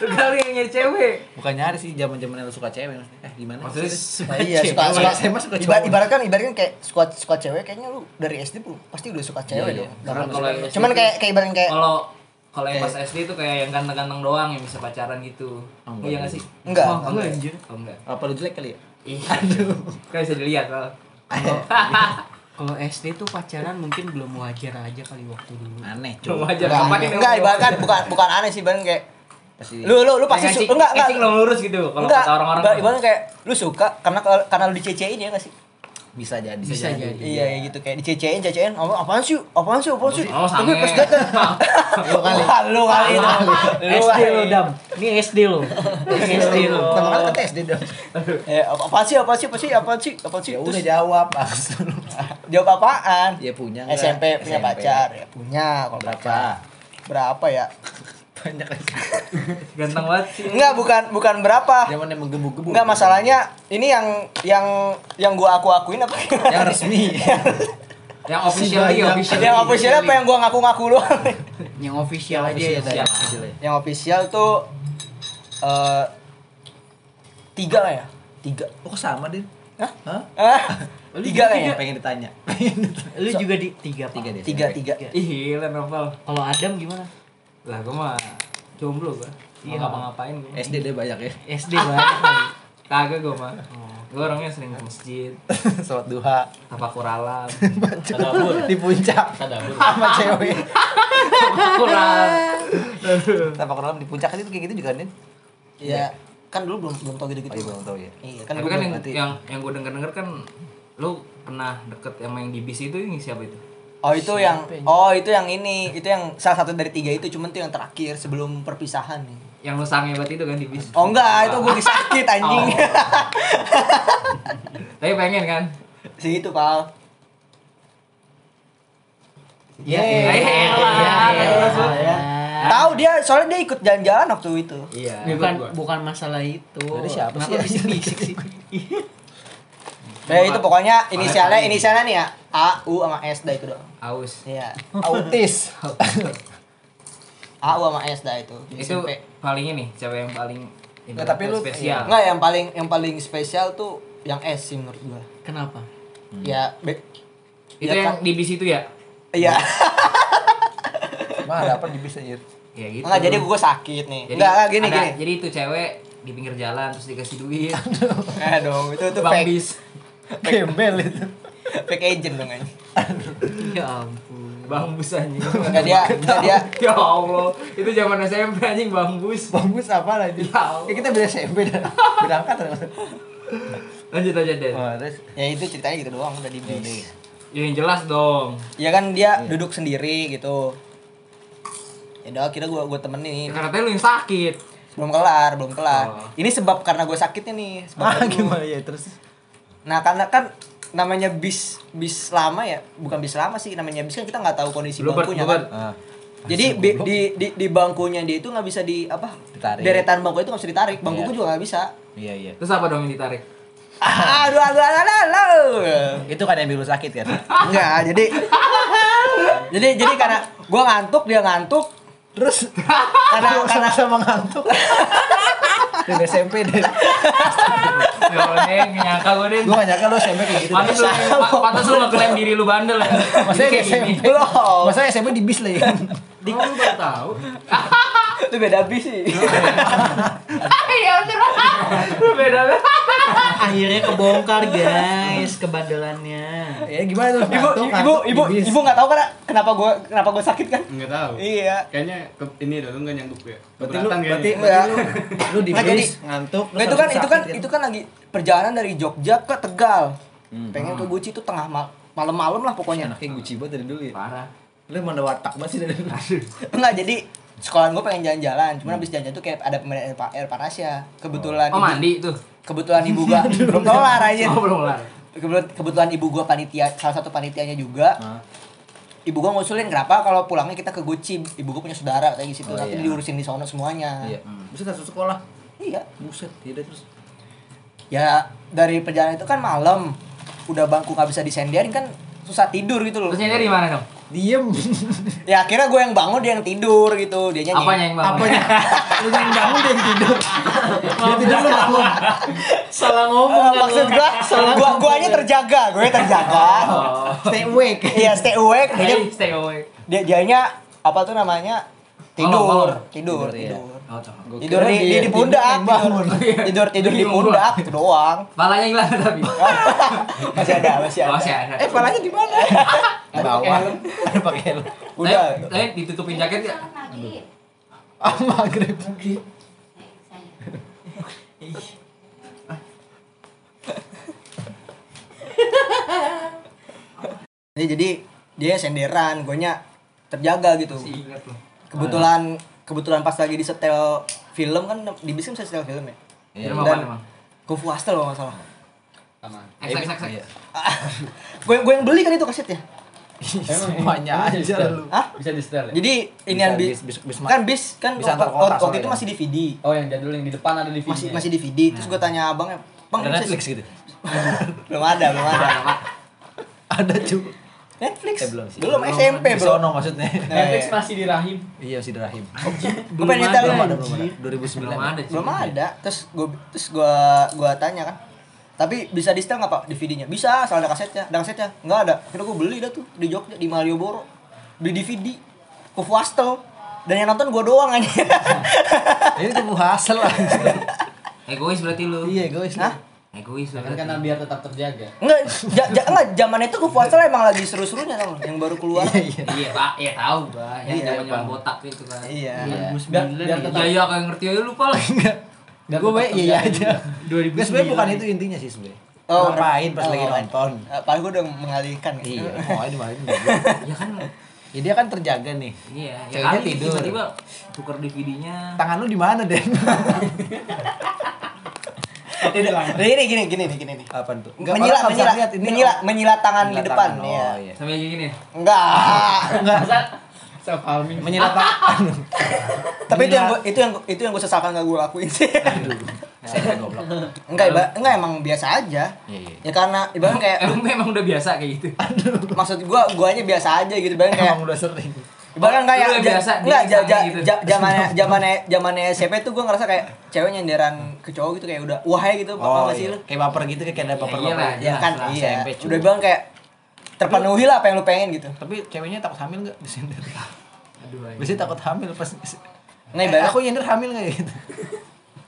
lu kali yang nyari cewek. Bukan nyari sih zaman-zaman yang lu suka cewek maksudnya. Eh gimana? Maksudnya Nah, iya, suka Cewek. suka, SMA suka cowok. ibaratkan ibaratkan kayak suka suka cewek kayaknya lu dari SD pun pasti udah suka cewek Iya, dong. iya. Yang Cuman kayak kayak ibaratkan kayak kalau kalau yang pas SD itu kayak yang ganteng-ganteng doang yang bisa pacaran gitu. Oh, Iya enggak sih? enggak. Oh, enggak. enggak anjir Oh enggak. Apa lu jelek kali ya? Iya. Aduh. Kan bisa dilihat kalau. *laughs* kalau SD tuh pacaran mungkin belum wajar aja kali waktu dulu Aneh, Belum coba. aja Enggak, enggak ibaratkan bukan bukan aneh sih ibaratkan kayak Pasti lu lu lu pasti Kayak su- cing- enggak kayak enggak belum lurus gitu kalau enggak kata orang-orang. ibarat- ibaratkan kayak lu suka karena karena lu dicecein ya enggak sih? Bisa jadi. Bisa jadi. Iya, kayak gitu kayak dicecein, cecein, apa apaan sih? Apaan sih? Apaan sih? Oh, Tapi pas datang *laughs* lu kali. Lu kali itu. Lu SD lo dam ini SD ini SD lo Kita makan ke SD dong. Eh, apa sih? Apaan sih? Apaan sih? Apaan sih? Apaan sih? Ya Terus udah jawab jawab apaan? Ya punya? SMP punya pacar ya punya kalau Berapa? pacar berapa ya Banyak lagi. *laughs* Ganteng banget sih. enggak bukan bukan berapa Zaman yang menggebu-gebu. enggak masalahnya ini yang yang yang gua aku akuin apa yang resmi. *laughs* Yang official official. yang official apa yang gua ngaku-ngaku doang *laughs* yang official aja ya ya. yang official tuh eh tiga lah ya tiga Oh, kok sama, Din? Hah? Hah? ah tiga kayaknya Pengen ditanya. lu juga di tiga. Tiga deh. tiga SMP. tiga Ih, gila novel. kalau Adam gimana Lah gua mah jomblo gua. Iya, Iya. ngapa-ngapain gua. SD deh banyak ya. SD kali. Kagak gua mah. Gua orangnya sering ke masjid, *laughs* Salat duha. tafakur *laughs* *laughs* alam. Di puncak. Sama cewek. Kurang. Tapak kolam di puncak kan itu kayak gitu juga, Din? ya kan dulu belum belum tau gitu Oh, gitu iya, belum tahu ya. iya kan Tapi gua kan yang yang yang gue denger denger kan lu pernah deket yang main di bis itu ini siapa itu? Oh itu yang oh itu yang ini itu yang salah satu dari tiga itu cuman tuh yang terakhir sebelum perpisahan nih. Yang lu sange banget itu kan di bis. Oh enggak itu gue sakit anjing. Oh. *laughs* Tapi pengen kan? si itu pal. ya Eh, elah. ya. Tahu dia soalnya dia ikut jalan-jalan waktu itu. Iya. bukan bukan masalah itu Dari siapa sih? bisik-bisik sih *laughs* Ya itu pokoknya inisialnya inisialnya nih ya A U sama S dah itu doang. Aus. Iya. *laughs* Autis. A U sama S dah itu. Itu SMP. paling ini cewek yang paling Nggak, tapi lu- spesial. Enggak yang paling yang paling spesial tuh yang S sih menurut gua. kenapa Ya be- Itu ya yang kan? di bis itu ya? Iya. Mah ada apa di bis anjir? Ya gitu. Enggak jadi gua sakit nih. Jadi, Enggak gini ada- gini. Jadi itu cewek di pinggir jalan terus dikasih duit. *laughs* Eh dong itu tuh Bang fake bis. Gembel itu. fake agent dong anjing. ya ampun Bang bus anjing. Enggak dia enggak dia Ya Allah, itu zaman SMP anjing bang bus. Bagus apa lagi? Ya. Ya kita beda SMP dah. Berangkat terus. Lanjut aja deh. Oh, terus ya itu ceritanya gitu doang udah di bis. Ya, yang jelas dong. Ya kan dia duduk sendiri gitu. Ya udah kira gua gua temenin. Ya, katanya lu yang sakit. Belum kelar, belum kelar. Oh. Ini sebab karena gue sakitnya nih. Sebab ah gimana ya terus? Nah karena kan namanya bis bis lama ya, bukan bis lama sih namanya bis kan kita nggak tahu kondisi Bluebird, bangkunya bluebird. kan. Ah. Jadi bi- di, di di bangkunya dia itu nggak bisa di apa? Ditarik. Deretan bangku itu nggak bisa ditarik. Bangku Iya. gue juga nggak bisa. Iya iya. Terus apa dong yang ditarik? Aduh, aduh, aduh, aduh, aduh. Itu kan yang lu sakit kan? *laughs* Enggak, jadi jadi jadi karena gua ngantuk, dia ngantuk. Terus Karena *laughs* karena sama ngantuk. *laughs* Dari SMP deh. *laughs* Ya Allah, Deng, nyangka gue deh. Gua gak nyangka lu SMP kayak gitu. Pantes lu, pa- pantes lu ngeklaim diri lu bandel ya. Maksudnya di gini. SMP. belum. Maksudnya SMP di bis lah ya. Dik lu baru tahu. *laughs* Itu beda bis sih. Iya bener. Beda banget. Akhirnya kebongkar guys kebandelannya. Ya gimana tuh? ibu ibu ibu bis. ibu nggak tahu kan kenapa gue kenapa gue sakit kan Enggak tahu. iya Kayaknya ke, ini dah lu enggak nyanggup ya. Berarti lu berarti, lu, lu di Nggak, jadi- bis ngantuk. Nggak, itu kan itu kan itu kan lagi perjalanan dari Jogja ke Tegal Hmm. pengen ke Guci itu tengah mal malam-malam lah pokoknya Anaknya Gucci banget dari dulu ya. Parah. Lu mana watak banget sih dari dulu. enggak jadi sekolah gue pengen jalan-jalan cuman habis jalan tuh kayak ada pemain air, air panasnya kebetulan Oh ibu- mandi tuh. kebetulan ibu *laughs* gua belum kelar *laughs* aja Oh belum kelar. kebetulan, kebetulan ibu gua panitia salah satu panitianya juga Hah? ibu gua ngusulin kenapa kalau pulangnya kita ke Guci ibu gua punya saudara kayak gitu Oh, nanti iya. diurusin di sono semuanya Iya. Bisa satu sekolah. iya Buset, tidak terus. ya dari perjalanan itu kan malam udah bangku nggak bisa disenderin kan susah tidur gitu loh Terus nyari di mana dong? Diem. *laughs* ya akhirnya gue yang bangun dia yang tidur gitu dia nyanyi Apanya yang bangun? Apanya? *laughs* Lu yang bangun dia yang tidur. Dia tidur lu bangun. Salah ngomong. maksud gua gua guanya terjaga gue terjaga Oh. Stay awake. iya stay awake dia stay awake. dia dianya apa tuh namanya tidur tidur Tidur, iya. tidur Oh, tahu. Gua tidur kira di, dia di, di tidur pundak tidur *laughs* tidur, tidur di pundak itu doang Palanya hilang tapi. *laughs* masih ada masih ada Masih ada. Eh, palanya di mana? Di *laughs* bawah. Ada pakai helm. udah tapi ditutupin jaket ya? Ah, maghrib. Ya, jadi dia senderan gue terjaga gitu Masih ingat loh. Kebetulan kebetulan pas lagi di setel film kan di bis kan bisa setel film ya Iya. Film Dan- apa emang? Kung Fu Hustle kalau nggak salah Sama. Iya. *laughs* gue gue yang beli kan itu kasetnya Semuanya aja lu. Hah? Bisa di setel ya? jadi ini yang bis, bis- bis- bis- kan bis kan bisa waktu, kota waktu itu kan. masih DVD Oh, yang jadul yang di depan ada DVD. masih masih DVD terus gue tanya abangnya bang Netflix gitu. *laughs* belum ada belum ada *laughs* Ada cuy. Netflix Eh, belum sih. belum SMP Di bro sono maksudnya. Netflix masih di rahim. Iya si Rahim. gue pengen nyetel Belum belum ada, belum ada. 2009. Belum ada. belum ada terus gue terus gue gue tanya kan tapi bisa di setel nggak pak DVD-nya bisa asal ada kasetnya ada kasetnya nggak ada kira gue beli dah tuh di Jogja di Malioboro beli DVD ke Fuastel dan yang nonton gue doang aja *laughs* Ini tuh hasil lah. *laughs* Egois berarti lu. Iya, guys. Hah? Egois. Kan karena biar tetap terjaga. Enggak, ja, ja, enggak zaman itu Fuastel emang lagi seru-serunya tau yang baru keluar. Iya, iya. Iya, Pak. Iya tahu, Pak. Yang Iya, zaman-zaman Bang. botak itu kan. Iya. Iya. Biar, biar tetap Iya, iya kayak ngerti aja lupa lah. biar Gue baik iya aja. juga. Gue sebenarnya bukan itu intinya sih sebenarnya. Oh, Ngapain pas oh, lagi nonton? Eh, Padahal gue udah mengalihkan. Iya, *laughs* mau ini main. Ya kan. Ya dia kan terjaga nih. Iya, ya Ceweknya kali tidur. tiba-tiba tuker DVD-nya. Tangan lu di mana, Den? *laughs* Nah, Ini gini gini nih gini nih. Apa tuh? Menyila orang nggak bisa menyila lihat, ini menyila menyila tangan di Menyila depan tangan. iya. Oh, iya. Sampai kayak gini. Enggak. Enggak. Self harming. Menyila tangan. *laughs* Tapi itu yang gua, itu yang itu yang gue sesalkan gak gue lakuin sih. Saya *laughs* goblok. enggak, iba, enggak emang biasa aja. Iya, iya. Ya karena ibaratnya kayak *laughs* Emang memang udah biasa kayak gitu. maksud gua guanya biasa aja gitu ibaratnya kayak Emang udah sering. Ibaratnya kayak ja- biasa enggak gitu. ja, zamannya zamannya zamannya SMP tuh gua ngerasa kayak cewek nyenderan ke cowok gitu kayak udah wah ya gitu Oh, apa sih iya. lu? Kayak baper gitu kayak ada baper baper. Ya kan iya. Udah bilang kayak terpenuhi lah apa yang lu pengen gitu. Tapi ceweknya takut hamil enggak di sini? Aduh. Biasanya takut hamil pas Nggak Eh, ibarat aku nyender hamil enggak gitu.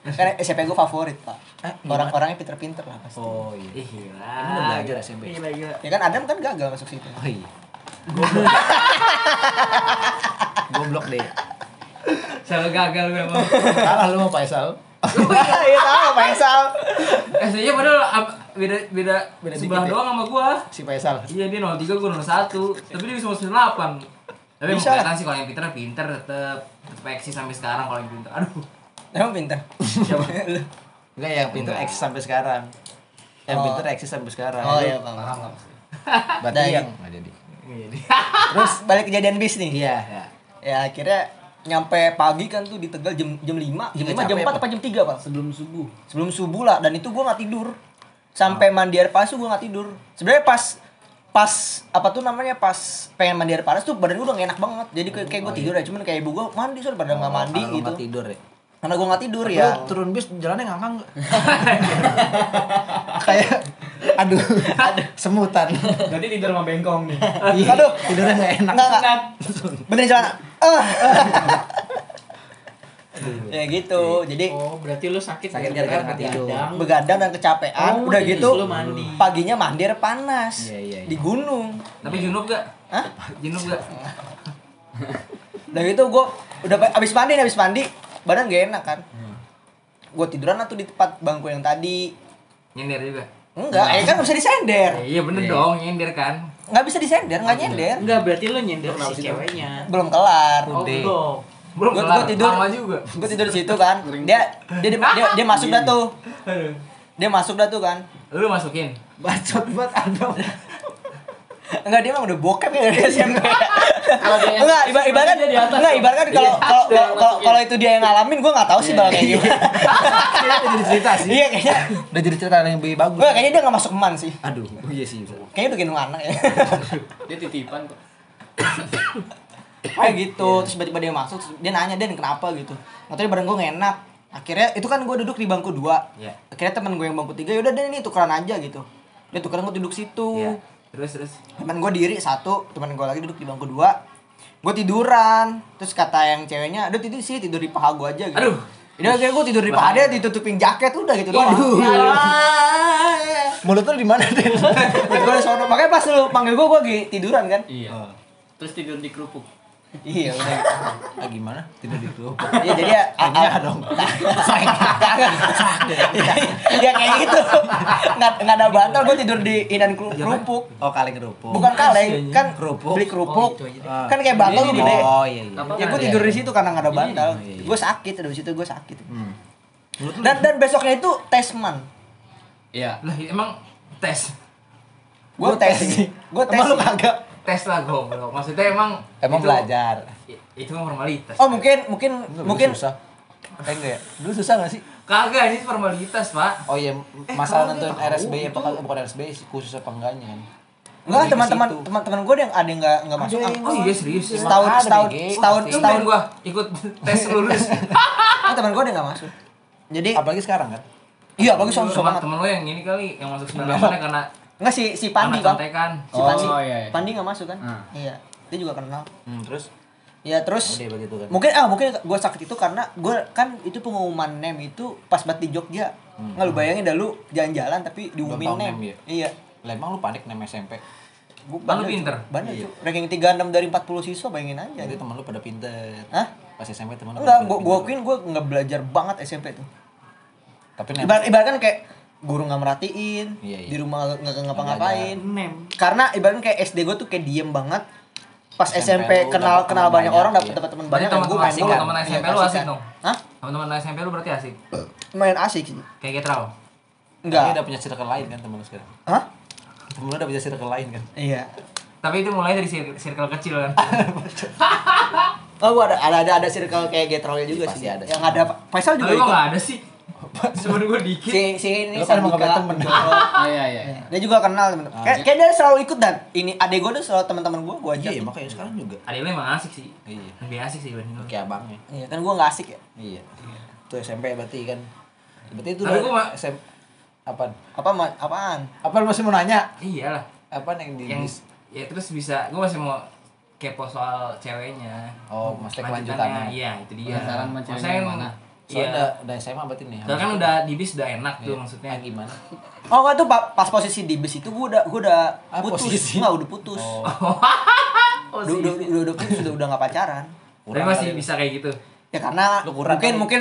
kan SMP gua favorit, Pak. Eh? Orang-orangnya pinter-pinter lah pasti. Oh iya. Ih, gila. Emang udah belajar SMP? Gila, gila. Ya kan Adam kan gagal masuk situ. Oh iya. Goblok deh. Selalu gagal gue emang. Kalah lu sama Faisal. *laughs* Iya tahu Faisal. SD-nya padahal beda beda, Beda sebelah ya? doang sama gua. Si Faisal. Iya dia 03 gua 01. Tapi dia bisa masuk 8. Tapi Bisa. bisa kelihatan sih kalau yang pinter pinter tetep tetep eksis sampai sekarang kalau yang pinter. Aduh. Emang pinter. Siapa? *laughs* Enggak yang pinter eksis sampai sekarang. Yang Oh. pinter eksis sampai sekarang. Oh iya, Bang. Paham? Berarti yang enggak jadi. *laughs* Terus balik kejadian bis nih. Iya. Ya akhirnya nyampe pagi kan tuh di Tegal jam jam 5, jam 5 Iya, jam capek 4 apa? apa jam 3, Bang? Sebelum subuh. Sebelum subuh lah dan itu gua nggak tidur. Sampai mandi air panas tuh gua nggak tidur. Sebenarnya pas pas apa tuh namanya pas pengen mandi air panas tuh badan gua udah gak enak banget. Jadi kayak, kayak gua Oh, tidur ya, cuman kayak ibu gua mandi soalnya pada nggak Oh, mandi gitu. nggak tidur ya. Karena gua nggak tidur Tapi ya. turun bis jalannya ngangkang? *laughs* *laughs* Kayak aduh, semutan. Berarti tidur sama bengkong nih. Iya, Aduh. tidurnya enggak enak. Enggak enggak. Benerin celana. *laughs* ya gitu jadi Oh, berarti lu sakit Sakit gara-gara tidur. begadang. begadang dan kecapean Oh, udah jadi gitu mandi. paginya mandir panas Iya, iya, di gunung Tapi junub gak? Hah? Junub gak? udah gitu gue udah pa- abis mandi nih, abis mandi badan gak enak kan Hmm. gue tiduran tuh di tempat bangku yang tadi Nyender juga? Enggak ya kan bisa disender. Ya, iya bener dong, nyender kan? Nggak bisa disender nggak nyender. Enggak, berarti lu nyender si ceweknya. belum kelar. Oh, Udah. belum. Belum Gua- kelar, gua tidur. lama juga. gue tidur di situ kan. Dia dia dia, dia, dia masuk dah tuh. Dia masuk dah tuh kan. Lu masukin? Bacot banget Ando. Enggak dia emang udah bokep ya dari SMP Kalau dia enggak ibarat ibarat dia di atas enggak ibarat kan kalau Iya, kalau yang kalau itu dia yang ngalamin gue nggak tahu sih bakal kayak gimana. Jadi cerita sih. iya kayaknya. Udah jadi cerita yang lebih bagus. gue kayaknya dia nggak masuk eman sih. Aduh, iya sih. kayaknya udah gendong anak ya. *laughs* Dia titipan kok. kayak gitu terus tiba-tiba dia masuk dia nanya den kenapa? gitu. Ngatanya badan gue gak enak. Akhirnya itu kan gue duduk di bangku dua. Iya. akhirnya teman gue yang bangku tiga yaudah den ini tukeran aja gitu. Dia tukeran gue duduk situ. Iya Terus, terus teman gue diri satu teman gue lagi duduk di bangku dua gue tiduran terus kata yang ceweknya aduh tidur sih tidur di paha gue aja gitu Aduh. Udah kayak gue tidur di paha dia ditutupin jaket udah gitu doang. Waduh. Ah. Mulut lu di mana, Den? gue di sono. Makanya pas lu panggil gue gue lagi tiduran kan. Iya. Oh. Terus tidur di kerupuk. Iya udah. Ah, gimana? Tidur di kerupuk. Iya jadi ya Kayaknya dong. ya kayak gitu. Nggak nggak ada bantal gue tidur di inan keru- kerupuk. Oh, kaleng kerupuk. Bukan kaleng, kan Kerupuk. beli kerupuk. Oh. Ah. Kan kayak bantal tuh gede. Oh, iya iya. Ya gue tidur di situ karena nggak ada bantal. iya, iya. Gue sakit dari situ gue sakit. Hmm. Lu Dan dan besoknya itu tes man. Iya. Lah emang tes Gue tes. Gue tes. Emang lu kagak? Tes lah goblok Maksudnya emang Emang itu- belajar. Itu mah formalitas Oh mungkin mungkin Enggak, mungkin susah. Eh enggak ya? Dulu susah gak sih? Kagak, ini formalitas pak Oh iya, masalah nentuin RSB apa kagak bukan RSB sih khusus apa enggaknya kan. Enggak, teman-teman teman-teman gue yang ada yang enggak enggak masuk. Oh iya serius Setahun ada, setahun setahun Itu setahun gua ikut tes lulus *laughs* Ah, teman gue ada enggak masuk. Jadi Apalagi sekarang kan. iya bagus soal Teman banget. temen lo yang ini kali Yang masuk 98 karena Enggak si si Pandi kan. Si Pandi. Oh, iya, iya. Pandi enggak masuk kan? Hmm. Iya. Dia juga kenal. Hmm, terus Ya terus udah begitu kan. mungkin ah mungkin gue sakit itu karena gue kan itu pengumuman nem itu pas banget di Jogja. Hmm. Nggak lu bayangin dah lu jalan-jalan tapi diumumin nem. nem, ya? Iya. Lah emang lu panik nem SMP. Gua Kan lu pinter. Bandel, Iya. Ranking 36 dari 40 siswa bayangin aja. Jadi teman lu pada pinter. Hah? Pas SMP teman lu. Enggak, gua gua akuin gua nggak belajar banget SMP tuh. Tapi. Ibarat ibarat kan kayak guru nggak merhatiin, Iya, iya. di rumah nggak ngapa-ngapain. Karena ibaratnya kayak SD gua tuh kayak diem banget. Pas SMP SMP, lu kenal kenal teman banyak banyak, orang, dapet iya. dapet teman banyak. ya teman-teman gua main bola. teman Iya, SMP lu asik kan. dong? Hah? Teman-teman SMP lu berarti asik Main asik sih. Kayak Getrau Tapi Enggak. udah punya circle lain kan teman lu sekarang. Hah? Temen lu udah punya circle lain kan. Iya. Tapi itu mulai dari cir- circle kecil kan *laughs* Oh, gua ada ada ada, ada circle kayak Getrol juga Pasti sih. ada Yang ada Faisal juga Tapi kok ikut. gak ada sih Temen gue dikit Si si ini Lu kan gak temen. Oh *laughs* iya iya. Dia juga kenal temen. Ah, Kayak, kayak dia selalu ikut dan ini adek gue tuh selalu teman-teman gue gue ajak. Iya, makanya sekarang juga. Adek lu emang asik sih Iya. Lebih asik sih dibanding lu Kayak abangnya. Iya kan gue nggak asik ya. Iya. Itu SMP berarti kan. Berarti itu Tapi udah SMP apaan? Apa ma- apaan? Apa lu masih mau nanya? Iyalah Apaan yang di Yang Ya terus bisa Gue masih mau kepo soal ceweknya Oh, maksudnya Lanjutannya, kelanjutannya. Iya itu dia Penasaran sama ceweknya mana? Soalnya Iya udah, udah SMA berarti nih. Soalnya kan udah di bis udah enak tuh Iya. maksudnya Ah, gimana? Oh nggak tuh pa- pas posisi di bis itu gue udah gue udah Ah, putus. posisi? Nggak udah putus. Oh. *laughs* Udah, udah, udah, udah putus udah udah nggak pacaran. Tapi masih kali. bisa kayak gitu Ya karena Lu kurang mungkin kali. mungkin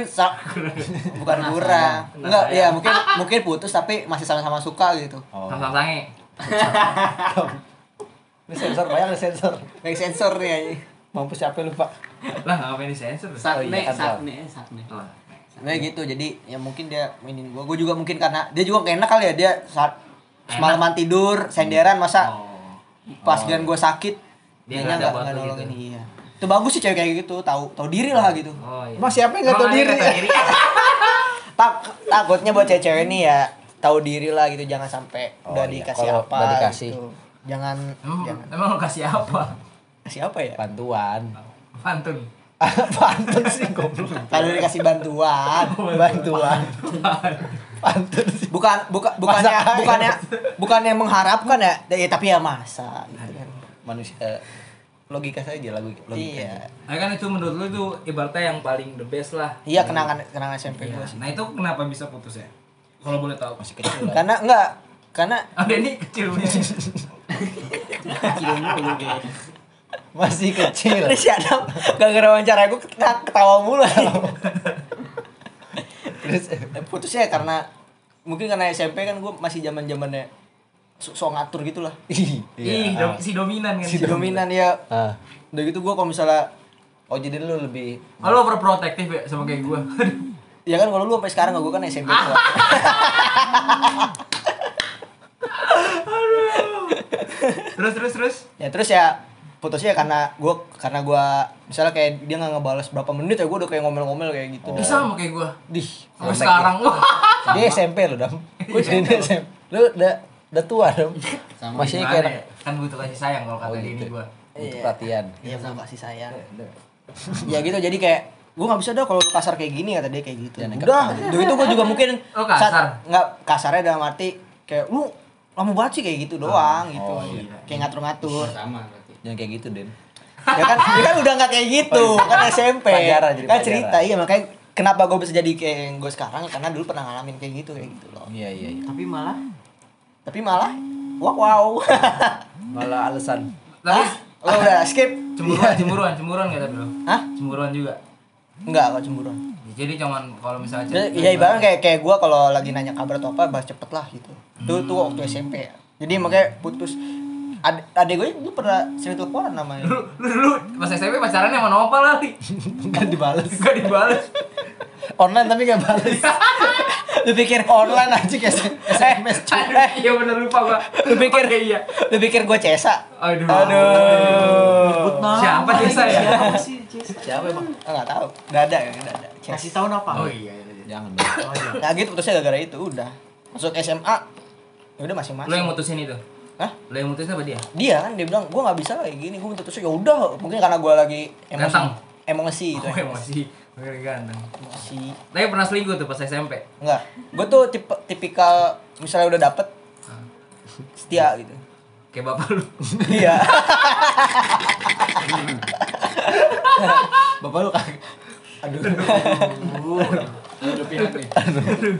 *laughs* bukan kurang. Enggak, ya mungkin mungkin putus tapi masih sama-sama suka gitu. Oh. Sama-sama sange *laughs* Ini sensor banyak ada sensor. Kayak sensor nih aja. Mampus siapa lupa. *laughs* Lah ngapain di sensor Sakne, iya, kan, sakne, sakne. Nah gitu jadi ya mungkin dia mainin gue. Gue juga mungkin karena dia juga enak kali ya dia saat semalaman tidur senderan masa Oh pas gian gue sakit Dia nggak nggak lu nolongin gitu. iya itu bagus sih cewek kayak gitu tahu tahu diri lah gitu Oh iya Mas, siapa yang nggak tahu diri? *laughs* tak takutnya buat cewek-cewek ini ya tahu diri lah gitu jangan sampai Oh, udah iya. dikasih apa udah dikasih. gitu. jangan Emang, jangan emang lu kasih apa? Kasih apa ya Bantuan. Pantun *laughs* Pantun sih goblok. kalau dikasih bantuan *laughs* Bantuan. Pantun sih. bukan bukan bukannya Masa bukannya bukannya mengharapkan ya ya tapi ya masa gitu kan Manusia logika saja lagu logika Iya. Nah kan itu menurut lu itu ibaratnya yang paling the best lah. iya kenangan kenangan SMP Iya. gue sih Nah itu kenapa bisa putus ya? Kalau boleh tahu. Masih kecil lah. karena enggak karena *laughs* Ada ini kecilnya. Masih kecil. Ini si Adam gara-gara wawancara gue ketawa mulu Terus Eh, putusnya karena mungkin karena SMP kan gue masih zaman zamannya so, so ngatur gitu lah Ih, Iya. dom- si dominan kan. si dominan ya Ah. udah gitu gue kalau misalnya Oh jadi lu lebih Oh, lu overprotective ya sama kayak gua. *laughs* ya kan kalau lu sampai sekarang gue kan SMP *laughs* terus terus terus. ya terus ya putusnya karena gue karena gue misalnya kayak dia nggak ngebales berapa menit ya gue udah kayak ngomel-ngomel kayak gitu Ih, sama kayak gua. dih Sampai Sampai sekarang. Wah. Dia SMP lu dam. *laughs* Gue SMP. Lu udah udah tua dam. Sama Masih kayak ya? kan butuh kasih sayang kalau kata Oh, ini gitu. gua. Butuh Iya. perhatian. iya sama kasih sayang *laughs* ya gitu jadi kayak gue nggak bisa dah kalau lu kasar kayak gini kata dia kayak gitu Jangan udah udah itu gue juga mungkin *laughs* Oh, kasar? nggak kasarnya dalam arti kayak lu lama banget sih kayak gitu doang gitu Oh, iya. kayak ngatur-ngatur sama. Jangan kayak gitu, Den. ya kan dia kan udah nggak kayak gitu kan SMP Pelajaran, jadi kan cerita iya makanya kenapa gue bisa jadi kayak yang gue sekarang karena dulu pernah ngalamin kayak gitu kayak gitu loh Iya, iya, iya. Tapi malah tapi malah wow wow Malah alasan. Tapi oh udah skip cemburuan, cemburuan, cemburuan gak tapi lo? Hah? Cemburuan juga. enggak kok cemburuan Jadi cuman kalau misalnya Ya, Iya ibaratnya kayak kayak gue kalau lagi nanya kabar atau apa bahas cepet lah gitu. Itu tuh waktu SMP ya. Jadi makanya putus. Ad, adek gue dulu pernah sering teleponan namanya. lu, lu dulu pas SMP pacaran sama Nopal kali. Kan dibales. Gak dibales. Online tapi gak bales. *laughs* Lu pikir online aja kayak SMS Aduh, iya bener lupa gua. Lu pikir iya. Lu pikir gue Cesa? Aduh. Aduh. Siapa Cesa ya? Siapa sih Cesa? Siapa emang? Enggak tahu. Enggak ada enggak ada. Cesa. Kasih tahu apa? Oh iya. iya, iya. Jangan. Oh iya. Nah gitu putusnya gara-gara itu udah. Masuk SMA. Ya udah masing-masing. Lu yang mutusin itu? Hah? Lu yang mutusin apa dia? Dia kan dia bilang gue nggak bisa kayak gini. Gue putusnya ya udah. Mungkin karena gue lagi emosi. Ganteng. Emosi itu. Oh, emosi. Bener ganteng. Emosi. Tapi pernah selingkuh tuh pas SMP. Enggak. Gue tuh tipe tipikal misalnya udah dapet setia gitu. Kayak bapak lu. Iya. *laughs* Bapak lu kagak. Aduh. Ada pihak nih. Aduh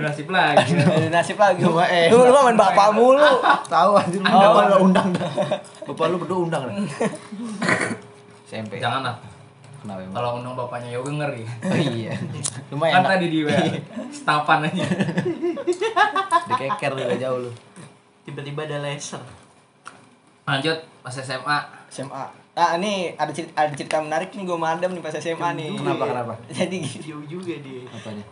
nasib lagi. Ada nasib lagi. Lu mah eh. Lu lu mah main bapak mulu. Tahu anjir lu Oh. bapak lu undang. Bapak lu berdua undang dah. SMP. Jangan lah. Kenapa emang? Kalau undang bapaknya Yoga ngeri. Oh iya. Kan Lumayan. enak. tadi di WA. Stafan aja. Dikeker lu jauh lu. Tiba-tiba ada laser. Lanjut pas SMA. SMA. Nah, ini ada cerita, ada cerita menarik nih gue madam nih pas SMA nih. Kenapa, kenapa? Jadi gini. Jauh juga dia. Apanya?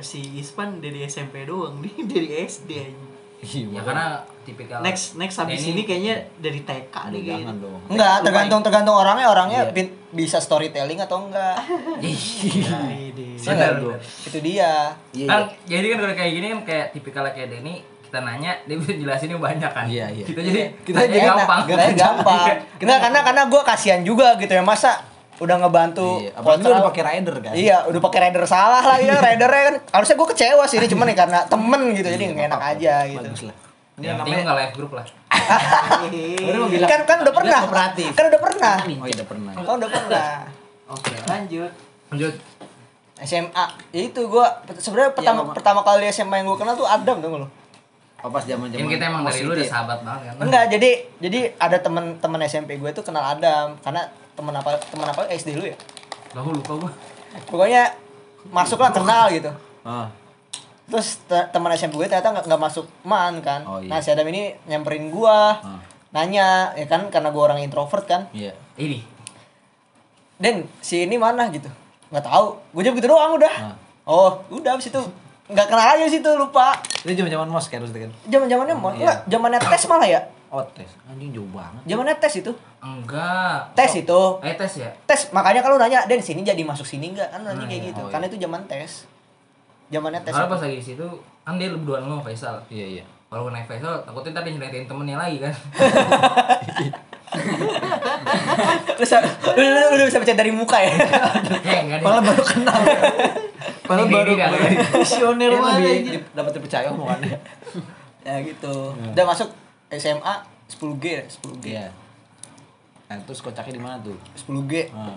Si Ispan dari SMP doang, dia *laughs* dari SD aja. Iya, Ya karena tipikal Next next habis Denny- ini kayaknya dari TK deh kayaknya. dong. Enggak, tergantung tergantung orangnya, orangnya Iya. bin- bisa storytelling atau enggak. *laughs* Iya, deh. Iya Benar, benar. Itu dia. Iya. kan jadi kan kalau kayak gini kan kayak tipikal kayak Denny kita nanya dia bisa jelasinnya banyak kan Iya, iya. kita jadi Kita jadi gampang Kita gampang. *laughs* Enggak, karena karena gue kasihan juga gitu ya masa udah ngebantu Iya, apalagi udah pakai rider kan? Iya, udah pakai rider salah lah *laughs* ya, ridernya kan. Harusnya gue kecewa sih ini cuman nih karena temen gitu, jadi nggak enak aja gitu. Bagus lah. Ini yang namanya nggak live group lah *laughs* bilang. Kan kan udah Dia pernah. kooperatif. Kan udah pernah. Oh iya udah pernah. Kan udah pernah. Oke, lanjut. lanjut SMA. Ya itu gua sebenarnya pertama Lama. pertama kali SMA yang gua kenal tuh Adam tuh lo. Oh pas zaman zaman. kan kita emang dari lu udah sahabat banget kan Enggak, jadi jadi ada temen-temen SMP gue tuh kenal Adam karena temen apa temen apa SD dulu ya. Lahu lupa gua Pokoknya masuklah kenal gitu. Ah. Terus te- teman SMP gue ternyata nggak nggak masuk man kan. Oh, iya. Nah si Adam ini nyamperin gua, Ah. nanya ya kan karena gua orang introvert kan. Iya. ini Den si ini mana gitu? Nggak tahu. Gue jawab gitu doang udah. Ah. Oh udah abis itu nggak kenal aja situ lupa. Itu zaman zaman mos kan kan. Zaman zamannya mau Iya. enggak zamannya tes malah ya. Oh tes. Anjing jauh banget. Zamannya tes itu. enggak Tes Oh, itu. eh tes ya Tes makanya kalau nanya Den sini jadi masuk sini nggak kan nanya Ah, kayak iya. gitu. Oh, Karena iya. itu zaman tes. Zamannya tes. karena itu. pas lagi di situ kan dia berdua sama Faisal Iya iya. kalau naik Faisal takutnya tadi nyeritain temennya lagi kan *laughs* Terus lu, lu bisa baca dari muka ya. enggak Malah baru kenal. Malah baru. Visioner banget lebih dapat dipercaya omongannya. *laughs* ya gitu. Udah masuk SMA 10G ya, 10G. Iya. Nah, terus kocaknya di mana tuh? 10G. Ah,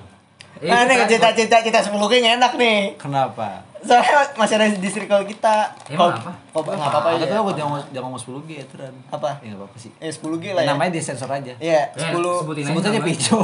Eh, Nah, nih kita- cita-cita cita 10G enak nih. kenapa? Soalnya masih ada di circle kita. Emang Kok- apa? Kok enggak apa-apa ya. tuh aku jangan ngomong- jangan ngomong 10 G ya Turan. Apa? Ya enggak apa-apa sih. Eh 10G lah ya. Namanya di sensor aja. Iya, Ya, 10 sebutin aja pijo.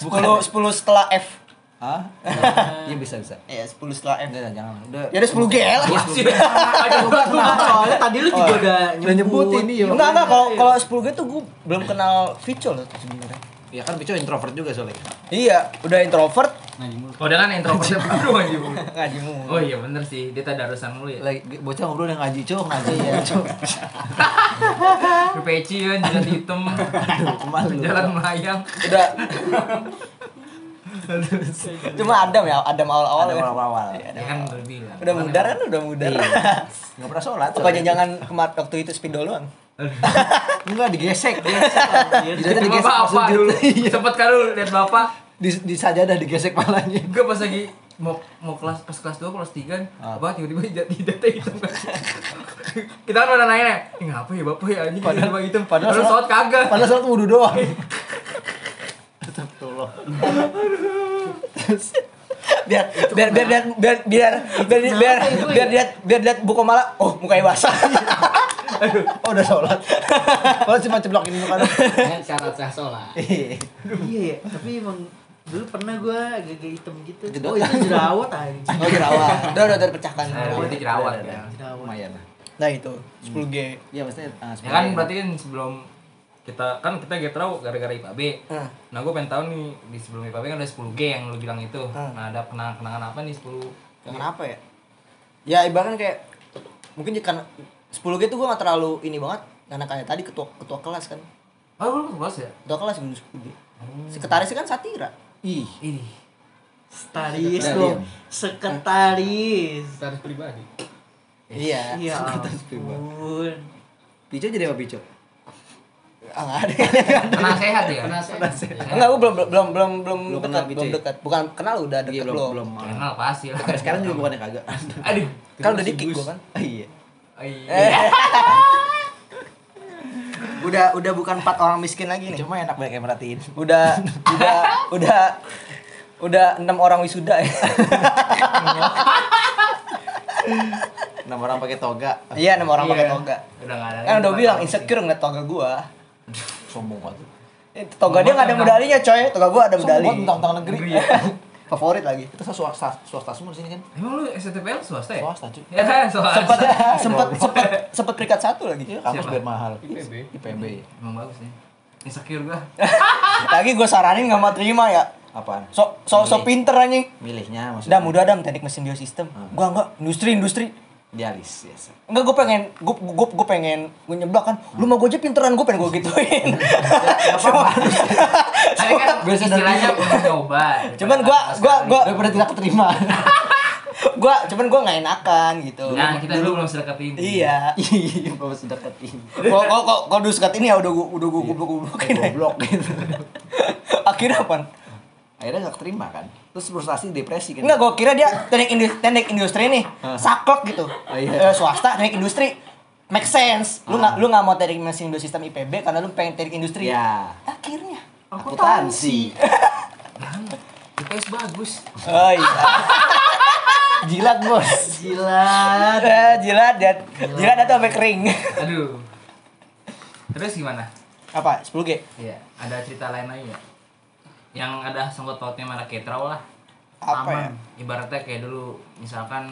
10 10 setelah F. Hah? *laughs* Iya bisa bisa. Iya, 10 setelah F. Enggak jangan. Udah. Ya udah 10G lah. Masih. Nah, *laughs* soalnya tadi lu juga udah Udah nyebutin nih yo. Enggak, enggak kalau kalau 10G tuh gue belum kenal Vico loh sebenarnya. Ya kan pijo introvert juga soalnya. Iya, udah introvert Ngaji mulu. Oh, dia kan introvert baru aja. Bu. ngaji mulu. Oh iya bener sih, dia tadarusan mulu ya. Lagi bocah ngobrol yang ngaji cowok ngaji ya *laughs* cowok. Peci kan jalan hitam, Aduh, malu. jalan melayang. Udah *laughs* Cuma Adam ya, Adam awal-awal. Ada ya. awal-awal. Ya kan udah bilang. Udah mudar kan, udah mudar. Iya. *laughs* Enggak pernah sholat. Apa jangan kemar waktu itu spidol doang? *laughs* Enggak digesek. Iya, digesek pas bapak sujud. dulu. Sempet kan lu liat bapak. Di, di sajadah digesek palanya. Gue pas lagi mau mau kelas pas kelas 2 kelas 3 kan Ah. apa tiba-tiba hidatnya hitam kan kita kan pada nanya ini ngapa ya bapak ya anjing hitam padahal padahal sholat- sholat kagak Padahal sholat wudhu doang. Astagfirullah. biar biar biar biar biar biar biar biar biar lihat biar lihat buku malah oh mukanya basah *laughs* Oh udah sholat. Kalau cuma ceblok ini. Kan syarat sah sholat. Iya. Iya, ya, tapi emang dulu pernah gua agak-agak hitam gitu. Oh, itu jerawat anjing. oh jerawat udah udah terpecahkan nah, berarti jerawat Udah, ya. Lumayan lah. nah itu 10 g Iya maksudnya ah, ya kan berarti kan sebelum kita kan kita getro gara-gara IPAB Hmm. nah gue pengen tahu nih di sebelum IPAB kan ada 10G yang lu bilang itu Hmm. nah ada kenangan kenangan apa nih 10 kenapa ya ya ibaratnya kayak mungkin karena 10 g tuh gue gak terlalu ini banget karena kayak tadi ketua ketua kelas kan oh lu kelas ya ketua kelas dulu 10 g sekretarisnya kan satira Ih. ini Sekretaris diam. Sekretaris. Harus pribadi. iya Iya Sekretaris pribadi. Pijo jadi apa Pijo? Ah, ada kenal sehat ya enggak gue belum belum belum belum belum Belum dekat kenal belum Pice. dekat bukan kenal udah Iya dekat belum belum belum. kenal pasti lah Sekarang juga bukannya kagak. aduh kan udah dikik gue kan iya. Oh, iya. *laughs* Udah udah bukan empat orang miskin lagi nih Cuma enak banyak yang merhatiin. udah udah udah udah enam orang wisuda ya Enam orang pakai toga. iya enam orang Iya. pakai toga udah nggak ada kan udah bilang insecure ngeliat toga gua Sombong banget. Eh, toga dia nggak ada medalinya coy toga gua ada medali Sombong tentang negeri. Ya. *laughs* favorit lagi Kita swasta swasta semua di sini kan. emang lu STPL swasta ya Swasta cuy. ya swasta sempat sempat sempat sempat peringkat satu lagi Iya, kampus biar mahal. IPB. IPB. emang bagus nih insecure gua *laughs* lagi gua saranin nggak mau terima ya Apaan? so so so pinter anjing Milihnya maksudnya. Dah mudah dam teknik mesin biosistem. Hmm. Gua enggak industri industri. Dialis, yes. Enggak gue pengen gue gue gue pengen gue nyeblak kan. Lu mah gue aja pinteran gue pengen gue gituin. tapi kan Biasa dari- istilahnya udah nyoba Cuman gua gua gua Daripada tidak keterima. *laughs* gua cuman gua nggak enakan gitu. nah kita dulu belum sedekat ini Iya. *laughs* Iya, bapak sudah deketin. Kok kok kok kok dulu sekat ini ya udah gua udah gua goblok goblokin. Goblok gitu. Akhirnya apa? Akhirnya gak keterima kan. Terus frustasi depresi kan. Enggak, gua kira dia teknik industri, teknik industri nih. Hah. Saklek gitu. Oh, iya. Eh, swasta teknik industri make sense. Lu nggak lu nggak mau teknik mesin biosistem IPB karena lu pengen teknik industri. Ya. Akhirnya Akuntansi. *laughs* IPS bagus Oh iya. *laughs* Jilat bos. Jilat. Eh, jilat dan jilat atau sampai kering. aduh *laughs* terus gimana Apa? 10G? Iya, ada cerita lain lagi ya? Yang ada sangkut pautnya mana ketrau lah. Apa ya? Ibaratnya kayak dulu, misalkan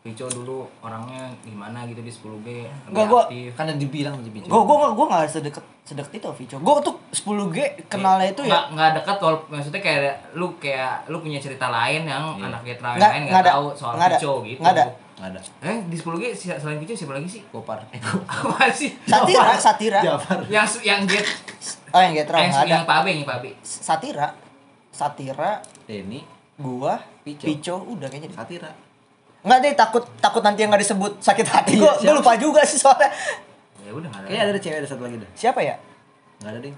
Pico dulu orangnya gimana gitu di 10G, lebih Enggak, gua-. Kan yang dibilang di Pijo. Gue gue gue nggak sedekat sedekat itu Vico. Gue tuh 10G kenalnya itu ya nggak dekat maksudnya kayak lu kayak lu punya cerita lain yang Iya. anak ketrau yang nggak lain nggak tahu soal Pico gitu. nggak ada Nggak ada. Eh di 10G si- selain Pico siapa lagi sih? Gopar. Eh, *laughs* Apa sih? satira satira Jafar. yang su- yang get *laughs* oh yang getro yang, nggak ada yang pabe yang pabe. satira satira Denny. gua Pico. Pico udah kayaknya deh. Satira. nggak deh takut takut nanti yang nggak disebut sakit hati Iya, gua gua lupa juga sih soalnya Ya udah nggak ada. Kayaknya ada cewek ada satu lagi deh. siapa ya Enggak ada deh.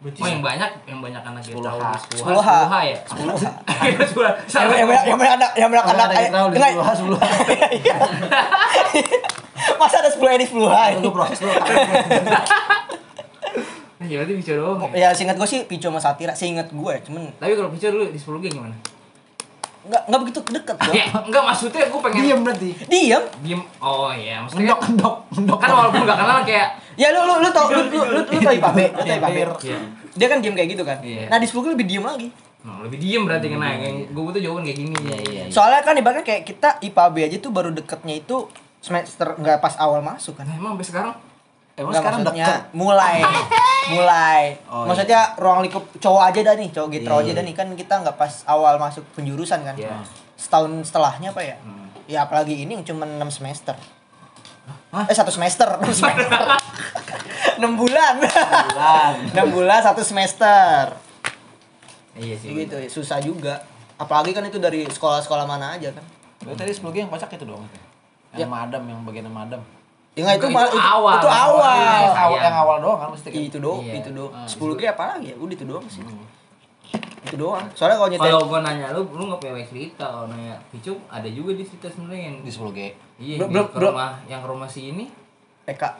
Oh yang banyak, yang banyak anak Sepuluh H. di Sepuluh H. Sepuluh H ya? Sepuluh H. Akhirnya *laughs* sepuluh. yang banyak yang banyak anak yang banyak anak enggak. 10 10 Iya. masa ada 10 ini 10 Tunggu proses dulu. *laughs* ya berarti Pico doang Oh, ya. ya seingat gue sih Pico sama Satira seingat gue cuman Tapi kalau Pico dulu di 10 geng gimana? nggak nggak begitu deket dong Ya, enggak maksudnya gue pengen Diem berarti. diem diem. Oh iya, maksudnya Mendok, kan, mendok, mendok. kan walaupun gak kenal kayak ya lu lu lu tau lu lu lu, lu tau IPA B lu tau IPA B Iya. dia kan game kayak gitu kan Iya. nah di 10 lebih diem lagi Nah, lebih diem berarti kena yang gue butuh jawaban kayak gini. Iya, iya. soalnya kan ibaratnya kayak kita IPA B aja tuh baru deketnya itu semester nggak pas awal masuk kan Nah, emang sampai sekarang Emang Nggak, sekarang maksudnya deket. mulai *laughs* mulai Oh, maksudnya ruang lingkup cowok aja dah nih cowok getro Iya, aja iya. dah nih kan kita nggak pas awal masuk penjurusan kan Iya. setahun setelahnya apa ya Hmm. ya apalagi ini cuma 6 semester eh satu semester 6 *laughs* semester 6 bulan. 6 *laughs* bulan satu semester Iya sih. gitu ya, susah juga apalagi kan itu dari sekolah-sekolah mana aja kan Lu tadi sebelumnya yang kocak itu dong. Ya. Yang sama Adam, yang bagian sama Adam. Ya nggak, itu, Itu malah- itu, awal. itu awal Iya. Yang awal, yang awal doang kan mesti kan. itu doang Iya. itu doang Ah, 10 g apa lagi ya udah itu doang sih itu doang soalnya kalau nyetel Kalau gue nanya lu, lu nggak punya cerita. Kalau nanya Picu, ada juga di cerita sebenarnya yang Di 10G. Iya, Belum- di belum- ke belum. rumah yang rumah si ini. Eka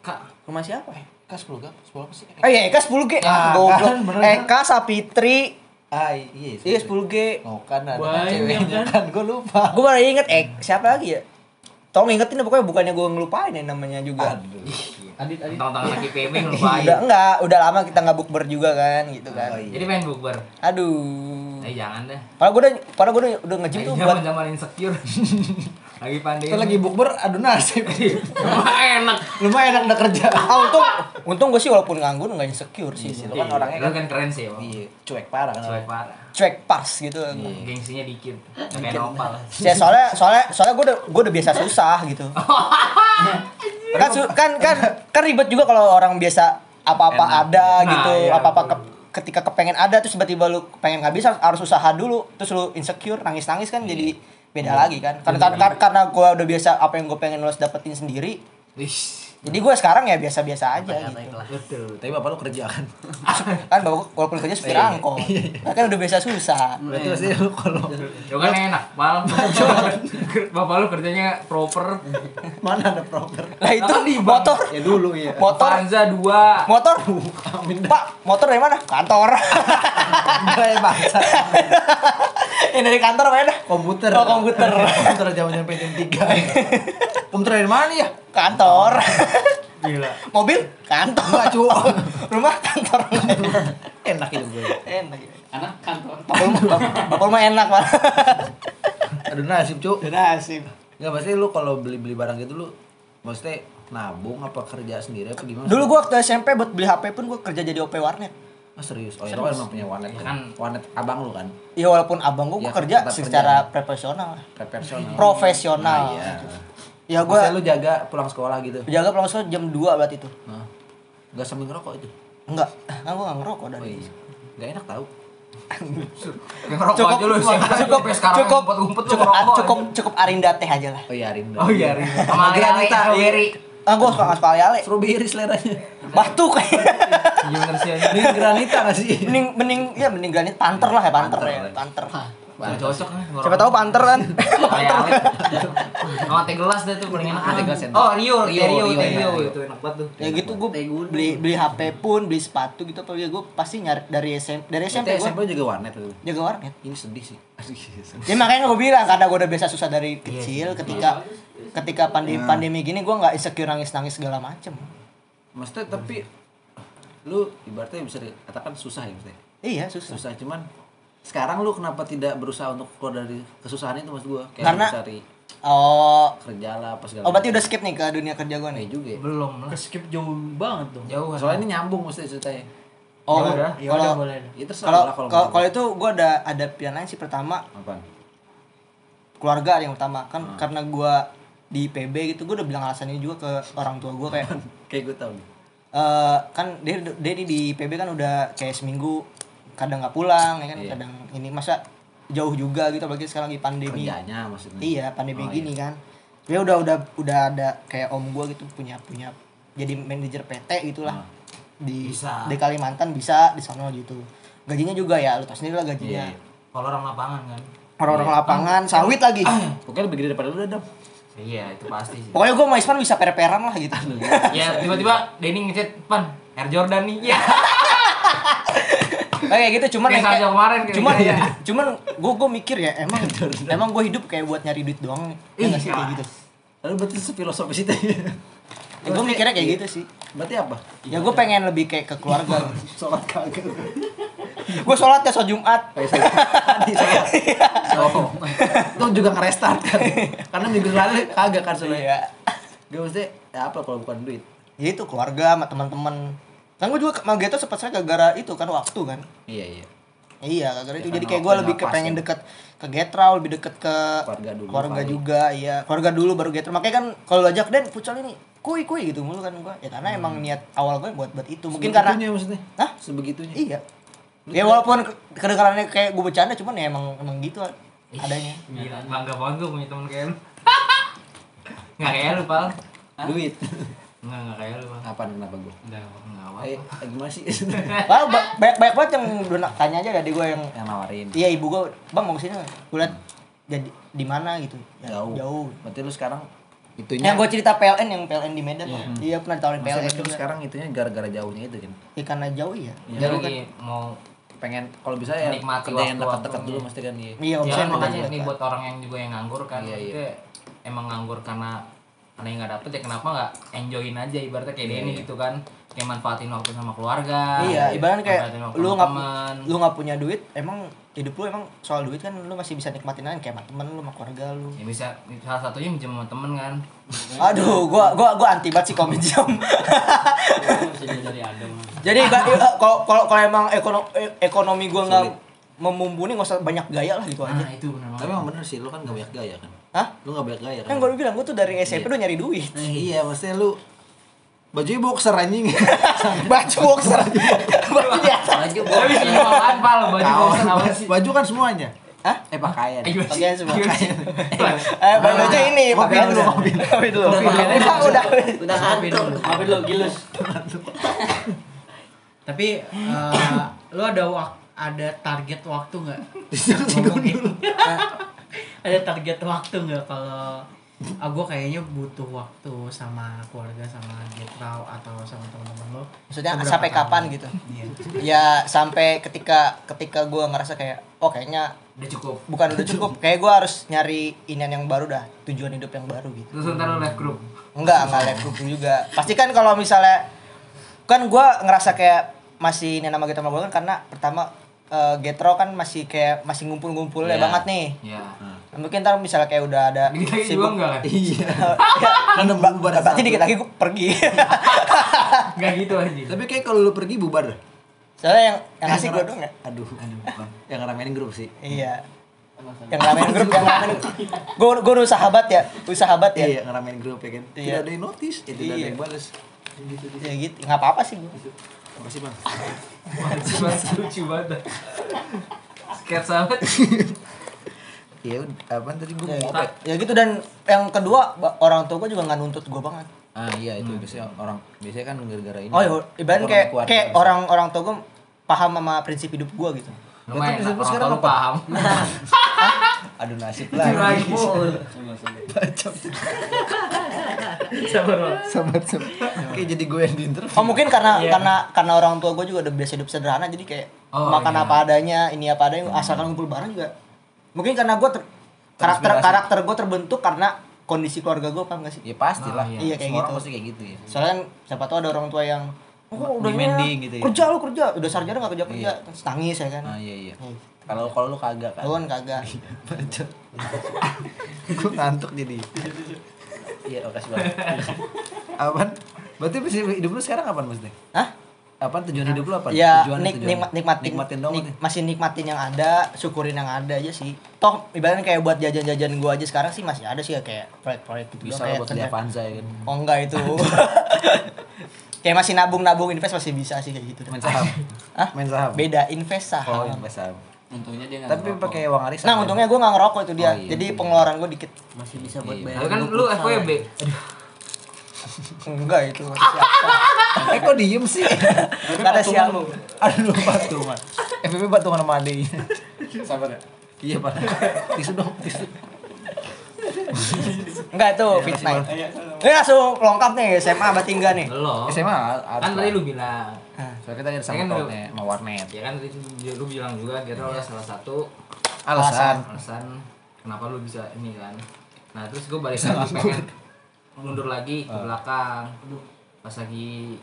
Kak. rumah siapa Kan 10 G, 10 apa sih? Eh iya, Eka 10 G. Ah, Goblok. kan, bener kan? Eka Sapitri. Ah, iya. Iya 10 G. Oh, kan ada Banyak, ceweknya kan. *laughs* Gue lupa. Gue baru inget eh siapa lagi ya? Tolong ingetin pokoknya bukannya gue ngelupain ya namanya juga. Aduh. Adit Adit Tentang anak *laughs* IPB ngelupain. Udah enggak, udah lama kita nggak bukber juga kan gitu kan. Oh, iya. Jadi main bukber. Aduh. Eh jangan deh. Padahal gue udah padahal gue udah, udah nge-gym tuh buat zaman insecure. *laughs* lagi pandemi. Kita lagi bukber adu nasib. Wah, enak. Lumayan enak udah kerja. *laughs* ah, untung untung gue sih walaupun nganggur nggak insecure sih. Iya sih, kan orangnya kan kan keren sih, Bang. iya, cuek parah kan. Cuek parah. Cuek pas gitu. Iya. Gengsinya dikit. Kayak nopal. Ya soalnya soalnya soalnya gue udah gue udah biasa susah gitu. *laughs* kan, su- kan kan kan ribet juga kalau orang biasa apa-apa Enak. ada Nah, gitu, iya, apa-apa ke- ketika kepengen ada terus tiba-tiba lu pengen nggak bisa harus usaha dulu terus lu insecure nangis-nangis kan jadi beda lagi kan karena karena, karena gue udah biasa apa yang gue pengen lu dapetin sendiri Wih. Jadi gue sekarang ya biasa-biasa aja Kata gitu ikhlas. Betul. Tapi bapak lu kerja kan. *laughs* kan bapak walaupun kerja supir angkot kan udah biasa susah Berarti pasti lu kalau Ya kan enak, Pal. *laughs* Bapak lu kerjanya proper. mana ada proper. lah itu motor Ya dulu ya. motor Avanza 2. motor pak motor dari mana kantor ya bangsa. yang *laughs* dari kantor apa ya dah Komputer. Oh, komputer. komputer zaman nyampe jam 3. komputer dari mana ya? Kantor Gila. mobil kantor Enggak, cu. *laughs* rumah kantor Enak itu gue. enak ya. Anak kantor. bapak lu bapak, bapak lu mah enak pak *laughs* Aduh nasib, cu. udah sih Enggak pasti lu kalau beli-beli barang gitu lu maksudnya nabung apa kerja sendiri apa gimana? dulu gua waktu SMP buat beli HP pun gua kerja jadi OP warnet Oh, serius. Oh, itu kan emang punya warnet Ya kan. Warnet abang lu kan. ya walaupun abang gua, gua Ya, kerja secara profesional Profesional. Profesional. Nah, iya. Ya Gua gua lu jaga pulang sekolah gitu. jaga pulang sekolah jam 2 berarti itu Nah. Enggak sambil ngerokok itu. enggak *laughs* kan gua nggak ngerokok Oh dari iya. Enggak enak tahu. Yang *laughs* rokok cukup aja lu sih. cukup sekarang cukup ngumpet-ngumpet cukup ngerokok cukup aja. cukup arinda teh aja lah Oh iya Rinda. Oh iya, Rin. Sama Granita. Granita, Yeri. ah gua suka ngasih ale Strawberry seleranya. batuk Iya bener sih. Ini granita gak sih? mending mending ya mending granit panter lah ya panter, Panter ya panter Gak cocok nih. siapa tahu panter kan Ale-ale. Sama teh gelas deh tuh paling enak. Teh gelas. Oh, Rio, Rio, Rio, itu enak banget tuh. ya gitu gue beli beli HP pun beli sepatu gitu apa ya gue pasti nyari dari SMP dari SMP gue SMP juga warnet tuh. jaga warnet Ini sedih sih. *laughs* Iya, ya makanya gue bilang karena gue udah biasa susah dari kecil ketika ketika pandemi pandemi gini gue nggak insecure nangis nangis segala macem Maksudnya tapi lu ibaratnya bisa dikatakan susah ya maksudnya. iya susah Susah cuman sekarang lu kenapa tidak berusaha untuk keluar dari kesusahan itu maksud gua? Kayak Karena- cari oh kerja lah apa segala oh berarti udah skip nih ke dunia kerja gue nih Iya juga ya. Belum lah. skip jauh banget dong Jauh. Soalnya ini nyambung mesti ceritanya. oh Ya udah, ya boleh Ya kalau terserah lah kalau kalau itu gue ada ada pilihan lain sih pertama Apaan? keluarga yang utama kan karena gue di PB gitu gue udah bilang alasan ini juga ke orang tua gue kayak *laughs* Kayak gue tau nih. eh kan dia dia di PB kan udah kayak seminggu kadang nggak pulang ya kan Iya. kadang ini masa jauh juga gitu apalagi sekarang lagi pandemi Kerjanya maksudnya. iya pandemi Oh, gini kan dia udah udah udah ada kayak om gue gitu punya punya jadi manajer PT gitulah Ah. di Bisa. di Kalimantan bisa di sana gitu gajinya juga ya lu tau sendiri lah gajinya Iya. Kalau orang lapangan kan. orang-orang lapangan sawit lagi Pokoknya lebih gede daripada lu Dam. Iya, itu pasti sih. pokoknya gue sama Isman bisa per-peran lah gitu *laughs* ya tiba-tiba Denny ngechat pan Air Jordan nih. Ya. *laughs* *laughs* Kayak gitu cuman Kayak kayak- kemarin kayak cuman gitu, ya, cuman gue gue mikir ya emang *laughs* emang gue hidup kayak buat nyari duit doang ya nggak sih kayak gitu Lalu berarti filosofis itu. ya, gue mikirnya kayak gitu sih Berarti apa? ya gue pengen lebih kayak ke keluarga *laughs* Sholat kagak. gue sholat ya sholat jumat Kayak saya tadi *laughs* sholat. Oh. Itu juga ngerestart kan. Karena minggu lalu kagak kan sholat. Iya. Gak mesti ya apa kalau bukan duit. ya itu keluarga sama teman-teman kan gue juga sama Geto sempat saya gara-gara itu kan waktu kan Iya iya. iya gara-gara itu jadi karena kayak gue lebih ke pas pengen ya. deket ke Getrau lebih deket ke Keluarga dulu, keluarga paling. juga iya keluarga dulu baru Getrau makanya kan kalau lo ajak Den futsal ini kuy kuy gitu mulu kan gue ya karena emang niat awal gue buat buat itu mungkin karena maksudnya. Hah? Sebegitunya. iya ya walaupun ke- kedengarannya kayak gue bercanda cuman ya emang emang gitu adanya Gila, bangga banget gue punya temen kayak lu. *laughs* Nggak kayak lu, Pal. Duit. Nggak, nggak kayak lu. Apaan kenapa gua? Udah, nggak apa. Eh, gimana sih? *laughs* Wah, ba- banyak banyak banget yang udah tanya aja dari gue yang yang nawarin. iya ibu gue bang mau ke sini nggak?" gue liat jadi di mana gitu Ya, Jauh. jauh Berarti lu sekarang itunya yang gue cerita PLN yang PLN di Medan iya pernah ditawarin Maksudnya PLN juga sekarang itunya gara-gara jauhnya itu kan. ya karena jauh ya Dia Jauh lagi mau pengen kalau bisa ya Menikmati kerja yang dekat-dekat dulu mesti kan iya. iya ya bisa makanya ini buat orang yang juga yang nganggur kan Iya, iya. emang nganggur karena karena yang nggak dapet ya kenapa nggak enjoyin aja? Ibaratnya kayak Denny gitu kan kayak manfaatin waktu sama keluarga iya ibaratnya kayak manfaatin waktu lu nggak teman. lu nggak punya duit emang hidup lu emang soal duit kan lu masih bisa nikmatin aja kayak sama temen lu sama keluarga lu. Ya bisa salah satunya minjem sama temen kan. *laughs* Aduh gua gua gua anti banget sih kalau minjem. *laughs* Jadi *laughs* eh, kalau kalau kalau emang ekonomi ekonomi gua nggak memumpuni nggak usah banyak gaya lah gitu aja. nah itu benar Tapi emang bener sih, lu kan gak banyak gaya kan? Hah? Lu gak banyak gaya kan? kan gua bilang gua tuh dari SMP udah nyari duit Nah, iya, maksudnya lu bajunya boxer anjing. *laughs* baju boxer baju biasa baju tapi sih apaan pal baju boxer apa sih Baju kan semuanya. Hah? Eh pakaian. Eh? Pakaian semua. Sih? eh baju aja ini Kopi pakaian dulu, kopi. kopi dulu Udah, udah udah ngantuk. Apa dulu gilus? Tapi eh, lu ada ada target waktu nggak? Ngomongin. Ada target waktu nggak? Kalau ah gue kayaknya butuh waktu sama keluarga sama getrau atau sama teman-teman lo. Maksudnya Beberapa sampai tahun. kapan gitu? Iya. ya sampai ketika ketika gua ngerasa kayak oh kayaknya udah cukup. bukan udah cukup. Kayak gua harus nyari inian yang baru dah tujuan hidup yang baru gitu. Terus ntar lu live group? Enggak enggak live group juga. Pasti kan kalau misalnya kan gua ngerasa kayak masih ini nama kita sama kan karena pertama eh, Getro kan masih kayak masih ngumpul-ngumpulnya Iya. banget nih ya mungkin ntar misalnya kayak udah ada dikit lagi juga enggak kan Iya. ya, Karena bubar berarti dikit lagi gua pergi *laughs* enggak gitu aja Tapi kayak kalau lu pergi bubar. dah. soalnya yang yang ngasih gua ngera- dong ya Aduh. Yang ngeramein grup sih. Iya. Yang ramein grup, yang ramein Gue *laughs* gue udah sahabat ya, udah sahabat ya. Iya, ngeramein grup ya kan. Tidak Iya. ada yang notice, ya, tidak ada Iya. yang balas. Ya gitu, nggak apa-apa sih gue. Makasih, Bang. Masih lucu banget sketsa banget Iya, apa tadi gue Ya, mau apa? ya gitu dan yang kedua orang tua gue juga nggak nuntut gue banget. Ah iya itu biasanya orang biasanya kan gara-gara ini. Oh ya, ibaratnya Orang kayak keluarga kayak biasanya. orang orang tua gue paham sama prinsip hidup gue gitu. lumayan lu orang sekarang tua lu apa? paham *laughs* Aduh nasib Lucu lagi sabar. Sabar, sabar. Kayak jadi gue yang diinterview. Oh mungkin karena karena karena orang tua gue juga udah biasa hidup sederhana jadi kayak Oh, makan iya. apa adanya, ini apa adanya, asalkan ngumpul bareng juga. Mungkin karena gue ter- karakter Terinspirasi. karakter gue terbentuk karena kondisi keluarga gue paham gak sih? Ya pasti lah. Oh, iya. Iya, kayak Semua orang gitu. pasti kayak gitu ya. Soalnya kan siapa tahu ada orang tua yang oh, udah Demanding gitu ya. Kerja lu kerja, udah sarjana gak kerja kerja, terus nangis ya kan. Ah iya iya. Hmm. Kalau kalau lu kagak kan. Lu kan kagak. *laughs* gue ngantuk jadi. Iya, makasih banget. *laughs* Apaan? Berarti masih hidup lu sekarang kapan maksudnya? Hah? Apaan tujuan hidup lu apa? Ya tujuan, nik, tujuan. nikmat, nikmatin, nikmatin dong. nik- masih nikmatin yang ada, syukurin yang ada aja sih. Toh ibaratnya kayak buat jajan-jajan gua aja sekarang sih masih ada sih ya kayak proyek-proyek gitu. bisa kayak buat beli Avanza ya kan. Oh enggak itu. *laughs* kayak masih nabung-nabung invest masih bisa sih kayak gitu. Main saham. Hah? Main saham. Beda invest Oh, saham. invest saham. Untungnya dia nggak Tapi ngerokok. pakai uang arisan. Nah, ya? untungnya gua nggak ngerokok itu dia. Oh, iya, Jadi iya. pengeluaran gua dikit. masih bisa buat Iya. bayar Tapi kan lu. FWB *laughs* Enggak itu masih siapa. *laughs* Eh kok diem sih? Kata siapa? *laughs* Aduh patungan. FPP patungan sama adeknya. Sabar ya. Iya pak. Tisu dong, tisu. *laughs* Enggak itu fit night. Ini langsung lengkap nih SMA berarti enggak nih. Belum. SMA harus Kan tadi lu bilang. Soalnya kita ada kan sama dulu- sama warnet. Ya kan tadi lu bilang juga kira adalah salah satu Alasan. alasan kenapa lu bisa ini kan. Nah, terus gue balik lagi *laughs* pengen mundur lagi ke belakang. Pas lagi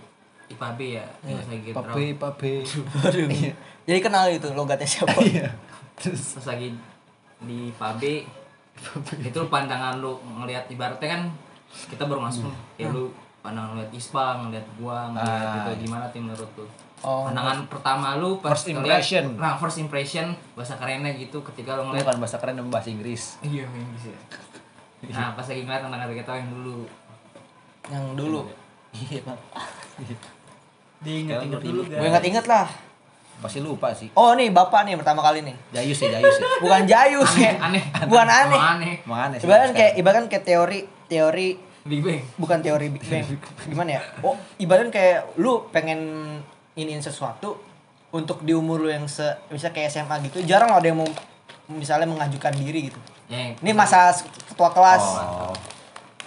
IPA B ya, pas lagi Pape, draw. pape. Jadi kenal itu logatnya siapa? Terus pas lagi di PAB itu pandangan lu ngelihat ibaratnya kan kita baru masuk ya lu pandangan ngeliat Ispa ngeliat gua ngeliat Ah. gitu gimana tim menurut lu Oh. pandangan pertama lu pas First ngeliat- impression. nah first impression bahasa kerennya gitu ketika lu ngeliat bukan bahasa keren dan bahasa Inggris. iya yang bisa nah pas lagi ngeliat tentang kita yang dulu Yang dulu. Iya, Pak. Diinget-inget dulu Gue guys. inget-inget lah. Pasti lupa sih. Oh nih bapak nih pertama kali nih. Jayus ya, Jayus ya. Bukan Jayus aneh ya. aneh Bukan aneh. Emang aneh Mana sih? Ibaratkan kayak ibaratkan kayak teori teori Big Bang bukan teori Big Bang. Gimana ya? Oh, ibaratkan kayak lu pengen iniin sesuatu untuk di umur lu yang se misalnya kayak SMA gitu, jarang ada yang mau misalnya mengajukan diri gitu. ya, Ini masa ketua kelas. Oh.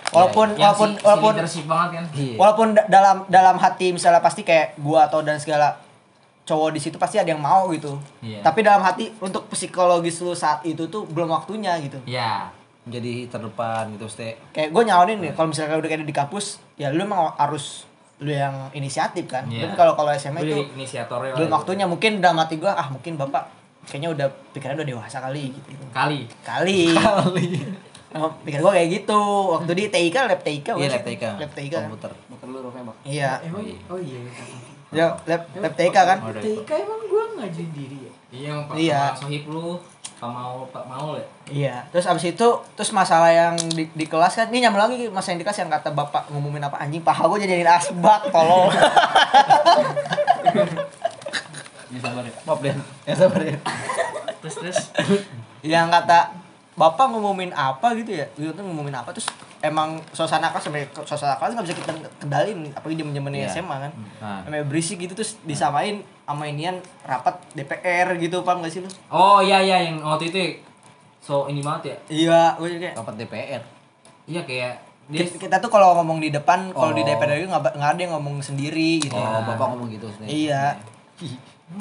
Walaupun yang walaupun si, walaupun si banget kan Iya. walaupun da- dalam dalam hati misalnya pasti kayak gua atau dan segala cowok di situ pasti ada yang mau gitu. Iya. Tapi dalam hati untuk psikologis lu saat itu tuh belum waktunya gitu. ya Jadi terdepan gitu, Ste. Kayak gue nyalonin nih kalau misalnya udah kayak di kampus, ya lu emang harus lu yang inisiatif kan. Iya. Tapi kalau kalau SMA Lu itu inisiatornya belum itu. waktunya mungkin dalam hati gua ah mungkin bapak kayaknya udah pikirannya udah dewasa kali gitu. kali Kali. *laughs* Oh, pikir gua kayak gitu. Waktu di TIK lab TIK Iya, bukan lab? TIK. Lab TIK. kan? Komputer. Bakar lu rokoknya, Bang. Iya. Emang oh iya. Ya, lab lab TIK kan? Oh. TK emang gue ngajuin diri ya. iya pak Iya. Pak sohib lu pak mau pak mau ya Iya. Terus abis itu terus masalah yang di, di kelas kan ini nyambung lagi masalah yang di kelas yang kata bapak ngumumin apa anjing paha gua jadiin asbak tolong. Ini *laughs* sabar ya. Maaf, Den. Ya sabar ya. Terus terus yang kata bapak ngumumin apa gitu ya gitu tuh ngumumin apa terus emang suasana kelas sampai suasana kelas nggak bisa kita kendalin apalagi di zaman Iya. SMA kan Nah. sampai berisik gitu terus disamain sama inian rapat DPR gitu paham gak sih lu oh iya iya yang waktu itu so ini banget ya iya gue juga kayak Rapat DPR. iya kayak dia kita, kita tuh kalau ngomong di depan kalau di Oh. DPR itu nggak nggak ada yang ngomong sendiri gitu Oh, Bapak ngomong gitu, Ste. iya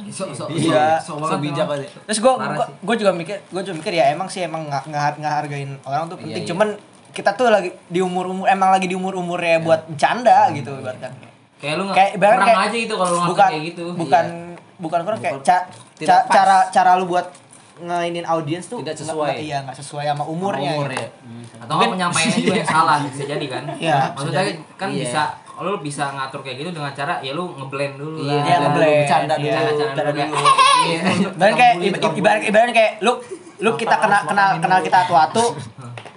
so, so, Iya. so, so, So banget bijak emang. aja. terus gue gue juga mikir gue juga mikir ya emang sih emang nggak nggak nggak hargain orang tuh penting Iya, iya. cuman kita tuh lagi di umur umur emang lagi di umur umurnya buat bercanda gitu ibaratkan kayak lu nggak kayak ibarat kurang kayak aja gitu kalau lu bukan kayak gitu bukan bukan kurang kayak ca- ca- cara cara lu buat ngainin audiens tuh Tidak sesuai. nggak- iya nggak sesuai sama umurnya Umur gitu. ya. atau nggak penyampaiannya juga yang salah bisa jadi kan *laughs* Iya, maksudnya bisa kan Iya. bisa lu bisa ngatur kayak gitu dengan cara ya lu ngeblend dulu Iya, lah. Iya, ngeblend. Bercanda dulu. Iya, Bercanda dulu iya. dan kayak ibarat ibaratnya kayak lu lu kita kenal kenal kenal kita atu-atu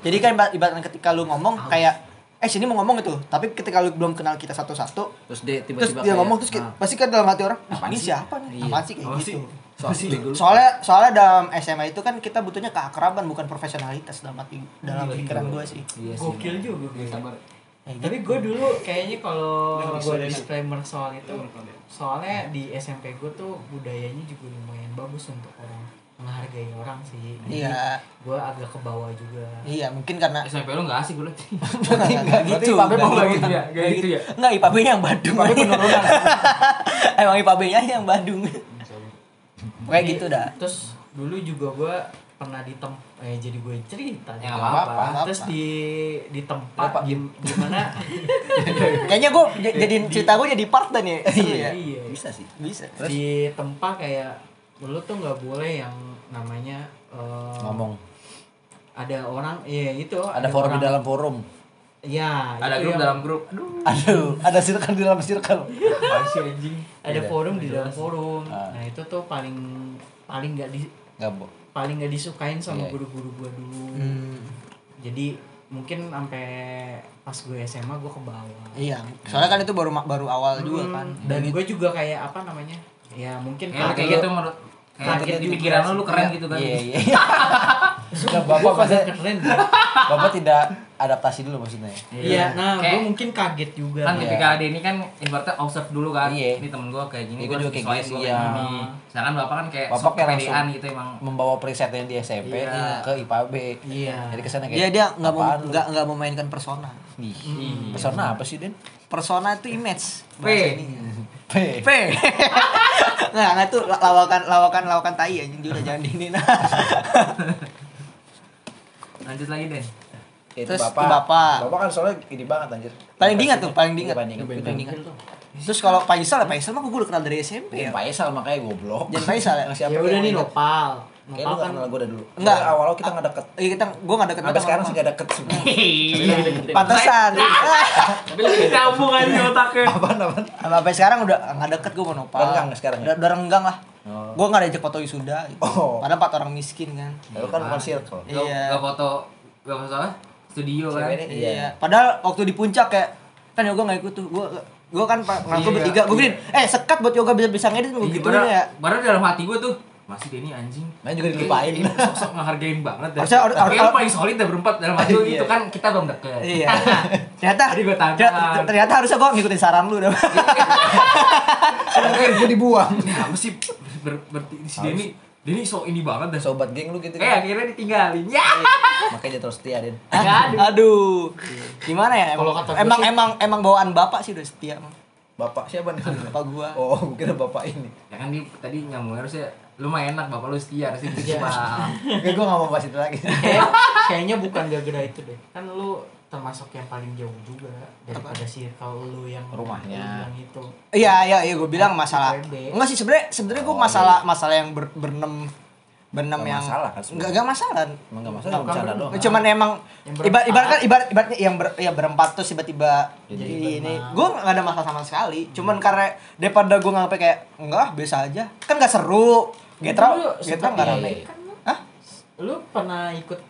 jadi kan ibarat- ibaratnya ketika lu ngomong kayak eh sini mau ngomong itu tapi ketika lu belum kenal kita satu-satu Terus dia terus tiba-tiba dia kayak, ngomong terus kayak, ah, pasti kan dalam hati orang Apaan ini sih?" siapa nih Iya. apaan sih kayak Apa gitu sih? soalnya soalnya dalam SMA itu kan kita butuhnya keakraban bukan profesionalitas dalam hati dalam Iya, pikiran iya. gue sih Iya sih. gokil juga gue. Sabar. Ya, gitu. Tapi gue dulu kayaknya kalau gue disclaimer soal itu, soalnya di SMP gue tuh budayanya juga lumayan bagus untuk orang menghargai orang sih. Jadi iya Gue agak ke bawah juga. iya mungkin karena SMP lu nggak asik gue liat. nggak gitu Berarti nggak Nggak gitu. gitu ya gitu ya nggak IPB-nya yang Badung *laughs* emang IPB-nya yang Badung kayak gitu dah Terus dulu juga gue pernah di tem eh jadi gue cerita Ya, nih. nggak apa-apa. terus di di tempat Apa? gim- gimana *laughs* kayaknya gue jadi cerita gue jadi part dan ya seru ya iya Bisa sih. bisa di tempat kayak lu tuh nggak boleh yang namanya eh, Ngomong. ada orang iya itu Ada forum di orang- dalam forum. ya ada grup yang- dalam grup. Aduh. Aduh ada circle di dalam circle. Masih anjing? Ada Iya, forum di dalam forum. Ah. nah itu tuh paling paling nggak di Enggak, Bo. paling nggak disukain sama Iya. guru-guru gua dulu. Hmm, jadi mungkin sampai pas gue SMA gue ke bawah. Iya soalnya kan itu baru baru awal juga Hmm, kan. Dan gue juga kayak apa namanya ya mungkin kayak kayak gitu menurut Kaget di juga pikiran lu sih. lu keren gitu kan Iya, iya. *laughs* Nah, Bapak maksudnya keren Bapak tidak adaptasi dulu maksudnya. Iya, nah Kayak- gue mungkin kaget juga. kan Iya. tipikal Denny kan ibaratnya observe dulu kan Iya. ini temen gue kayak gini Iya, gue gua juga kayak gitu, iya. gini sedangkan bapak kan kayak Bapak kayak langsung gitu emang Membawa presetnya di SMP Iya. ke IPA B. Iya. Jadi kesannya kayak Dia dia nggak mau nggak nggak memainkan persona. Iya. Persona apa sih, Den? Persona itu image. Bahasa ini. P. P. Nggak, nggak tuh lawakan lawakan lawakan tai anjing dia udah jangan ini nah. *laughs* lanjut lagi deh Itu Terus bapak. bapak. Bapak kan soalnya ini banget anjir. Paling diingat tuh, paling diingat. Paling diingat. Terus kalau Faisal, ya Faisal mah gue udah kenal dari SMP Ya, ya. Faisal makanya goblok. Jangan Faisal ya? Siapa Ya udah nih nopal. Kayaknya lu gak kan kenal gue dari dulu. Enggak. Soalnya Awal-awal kita gak deket. Iya kita, gue gak deket Sampai sekarang sih gak deket sebenarnya. Pantesan. Tapi lebih nyambung aja otaknya Apaan, apaan? Sampai sekarang udah nggak deket gue mau nopal. Renggang sekarang ya? Udah, udah renggang lah. Oh. Gue nggak diajak foto wisuda. Gitu. Oh. Padahal empat orang miskin kan. Lalu kan bukan circle. Gak, Iya. gak foto gak foto apa studio kan Ceweknya Iya. Padahal waktu di puncak kayak kan yoga nggak ikut tuh. Gue gue kan pak ngaku Iya. bertiga. Gue gini, eh sekat buat yoga bisa bisa ngedit gue Iya, padahal, ya. padahal dalam hati gue tuh masih Denny anjing Main juga dilupain. Ini sosok ngehargain banget dah. Harusnya- harus- paling solid dah berempat dalam hati gitu Iya. kan kita belum deket Iya. *laughs* ternyata Tadi gua tanya. ternyata, ternyata harusnya gue ngikutin saran lu dah. Gue dibuang. Apa sih ber, ber, si Denny Denny so ini banget dah Sobat geng lu gitu Eh kan. akhirnya ditinggalin Ya *laughs* Makanya terus setia, Den. Aduh. Gimana ya? Emang emang, emang emang bawaan bapak sih udah setia. Bapak siapa nih? Bapak gua. Oh, kira bapak ini. Ya kan dia tadi nyambung harusnya Lu mah enak bapak lu setia gitu Iya. Bang. Oke, gue gak mau bahas itu lagi. Kayak- kayaknya bukan gara-gara itu deh. Kan lu termasuk yang paling jauh juga daripada circle lu yang Rumahnya. bilang itu. Iya iya iya gue bilang masalah. Enggak sih sebenarnya sebenarnya gue Oh, masalah masalah yang ber, berenam berenam Nggak yang masalah kan enggak enggak masalah. Emang gak masalah, bercanda doang. Cuman emang Yang ibarat berempat. ibarat kan ibarat ibaratnya yang ber, ya berempat terus tiba-tiba Jadi ini gue nggak ada masalah sama sekali cuman karena daripada gue nganggep kayak enggak biasa aja kan nggak seru Getra Getra nggak rame Hah? lu pernah ikut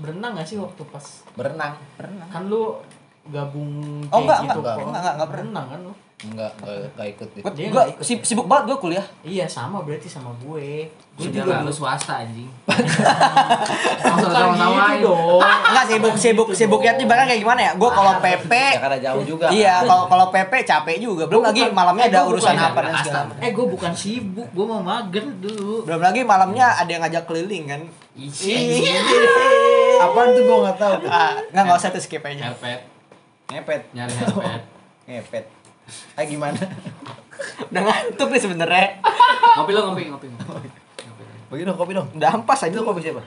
berenang gak sih waktu pas Berenang. pernah kan lu gabung Oh, enggak, gitu enggak, kok. enggak, enggak, enggak pernah. berenang kan lu? Enggak, enggak, enggak ikut deh. gue nggak ikut. si- sibuk banget gue kuliah. Iya sama berarti sama gue. Gue juga lu swasta anjing. *laughs* Bukan sama-sama gitu dong. *laughs* Enggak sibuk sibuk sibuknya tuh ibaratnya kayak gimana ya? Gue kalau PP Jakarta jauh juga. iya kalau kalau PP capek juga. Belum lagi malamnya eh, ada urusan apa dan Jakarta. segala macam. Eh gue bukan sibuk gue mau mager dulu. Belum lagi malamnya ada yang ngajak keliling kan. Ih, Apaan tuh gue gak tahu. ah nggak nggak usah tuh skip aja Ngepet. Nyari *laughs* ngepet Ngepet. Ah gimana? udah ngantuk nih sebenarnya Ngopi lo ngopi, ngopi. ngopi. Bagi dong kopi dong. udah ampas aja Itu kopi siapa?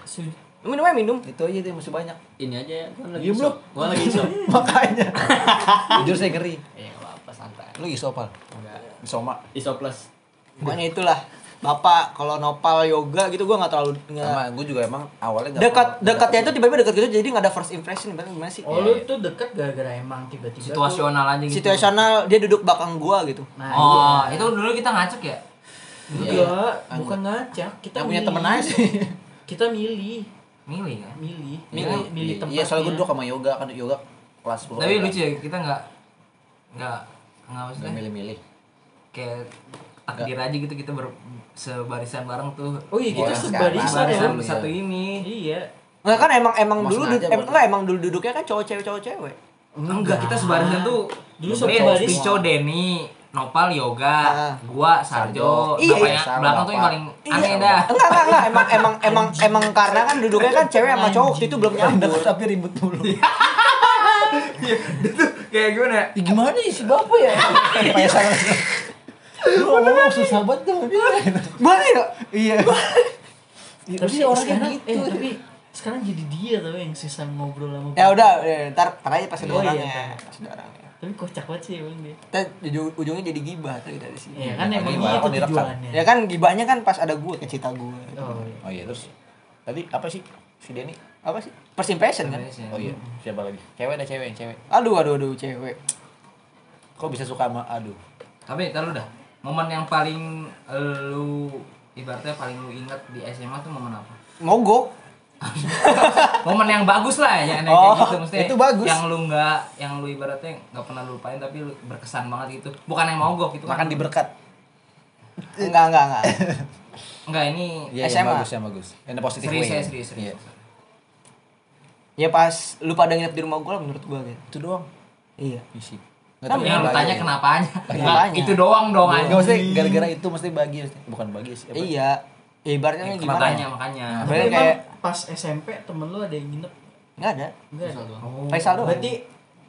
minum aja minum Itu aja deh masih banyak. Ini aja ya, kan lagi isop. lu. Gua lagi isop. *laughs* Makanya. *laughs* Jujur saya ngeri. Ya enggak apa-apa santai. Lu isopal. Enggak. Isoma. Isop plus. Makanya itulah bapak kalau nopal yoga gitu gue nggak terlalu nggak Sama gue juga emang awalnya nggak dekat pernah- dekatnya itu tiba-tiba dekat gitu jadi nggak ada first impression gimana sih? Oh lu tuh deket gara-gara emang tiba-tiba Situasional aja gitu. Situasional dia duduk belakang gua gitu. Nah Oh iya. itu dulu kita ngacak ya? Enggak bukan ngajak kita punya temen aja sih. *laughs* kita milih. Milih kan milih. Milih. milih, milih tempatnya. Iya, soalnya gue duduk sama yoga kan yoga kelas 10. Tapi lucu ya kita nggak Nggak Nggak Gak maksudnya milih-milih. Kayak takdir aja gitu kita ber, sebarisan bareng tuh. Oh iya kita Orang sebarisan ya? Barisan Iya. satu ini. Iya. Nggak kan emang emang Mas dulu Naja duduk em, buat- enggak emang dulu duduknya kan cowok cewek cowok cewek. Enggak kita sebarisan tuh Dulu sebarisan. Pico, Denny, Nopal, Yoga, Ah. gua, Sarjo, Iya, bapaknya sama belakang tuh yang paling aneh dah. enggak enggak enggak. Emang emang emang emang karena kan duduknya kan cewek sama cowok. Itu belum nyambung. Tapi ribut mulu. *laughs* Kayak gimana? Ya? Gimana ya si bapak ya? *laughs* Kayak Lu ngomong susah banget dong mana ya? Iya. tapi Tapi orangnya sekarang gitu. eh tapi sekarang jadi dia tau yang susah ngobrol sama ya udah ya, ntar ntar aja pas ada Oh, iya, orangnya ntar. pas ada orangnya tapi kocak banget sih emang dia. Ujung, ujungnya jadi gibah tuh dari sini. Ya kan emang gitu Oh, direkam. tujuannya. Ya kan gibahnya kan pas ada gue ke cita gue oh iya. Oh iya terus? Tadi apa sih? Si Denny? apa sih? First impression kan? Oh iya, siapa lagi? Cewek ada cewek, cewek. aduh aduh aduh cewek. Kok bisa suka sama aduh? Tapi kalau dah momen yang paling eh, lu ibaratnya paling lu ingat di SMA tuh momen apa? mogok *laughs* momen yang bagus lah ya yang Oh, kayak gitu maksudnya itu bagus. yang lu nggak yang lu ibaratnya nggak pernah lu lupain tapi lu berkesan banget gitu bukan yang mogok itu Makan di berkat. enggak enggak enggak enggak *laughs* ini Iya, yang SMA. bagus, yang bagus. Yang positif serius way. ya serius serius Iya. Ya pas lu pada nginep di rumah gua lah menurut gua gitu. Itu doang. Iya. Isi. Kan tahu yang lu kenapa tanya ya. kenapanya Kenapanya? itu doang dong Enggak anjing maksudnya gara-gara itu mesti bahagia sih. Bukan bahagia sih. Iya. Ya, ibaratnya gimana? makanya ya? makanya Nah, Tapi kayak pas SMP temen lu ada yang nginep? enggak ada. Enggak ada. Oh. Faisal doang. Berarti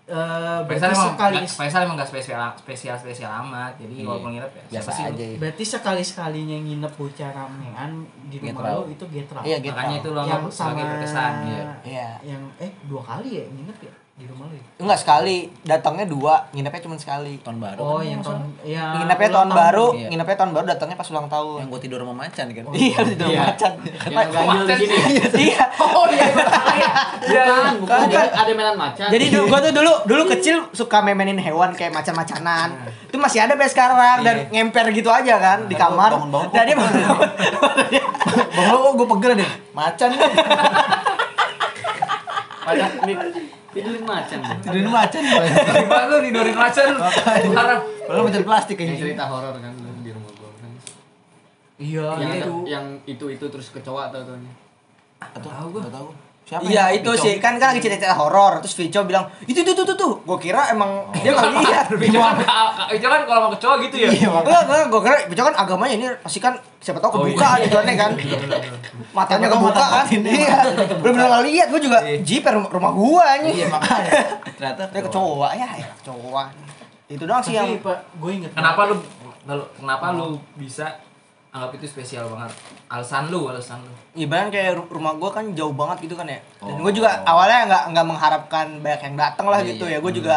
eh berarti Faisal emang sekali nggak- Faisal emang gak spesial spesial spesial amat jadi Iya. walaupun nginep ya biasa siapa sih aja. ya. berarti sekali sekalinya nginep bocah ramean di rumah lu itu getrau. Iya, gitu. makanya itu lo yang anggap sama sebagai berkesan Iya. Iya. yang eh dua kali ya nginep ya di rumah lu ya? Enggak sekali, datangnya dua, nginepnya cuma sekali. Tahun baru. Oh, kan yang tahun ya nginepnya ulang tahun baru, Iya. nginepnya tahun baru datangnya pas ulang tahun. yang gua tidur sama macan kan. Iya, itu Iya. macan. Yang ganjil di sini. Iya. oh iya Bukan, bukan. Ada, ada mainan macan. Jadi dulu gua tuh dulu dulu kecil suka memenin hewan kayak macan-macanan. Itu masih ada sampai sekarang dan ngemper gitu aja kan di kamar. bangun-bangun Dan *laughs* dia bangun. Bang lo gue pegel deh. Macan nih. Macan nih. Tidurin macan. Tidurin macan. Gimana lu tidurin macan parah Padahal macan plastik Yang kayak cerita horor kan di rumah gua kan. Iya, Yang itu. ada- yang itu itu terus kecoa atau taunya. Atau tahu gue. tahu. Siapa Iya itu sih. Kan kan lagi cerita horor. Terus Vico bilang itu itu tuh tuh tuh gue kira emang dia nggak lihat. *laughs* Itu kan itu kan kalau mau kecoa gitu ya? Iya, makanya. Enggak, enggak, gue kira Vico kan agamanya ini pasti kan siapa tahu Oh, kebuka iya. gitu aneh kan. Matanya Siapa tahu kebuka kan. iya. Belum pernah lihat gue juga jiper rumah, rumah gua Iya makanya. Ternyata dia kecoa. ya ya kecoa. Itu doang sih yang gue inget kenapa lu- kenapa lu bisa anggap itu spesial banget alasan lu alasan lu ibaratnya kayak ru- rumah gua kan jauh banget gitu kan ya dan Oh. gue juga awalnya nggak nggak mengharapkan banyak yang datang lah Iya, gitu iya. ya gue Hmm. juga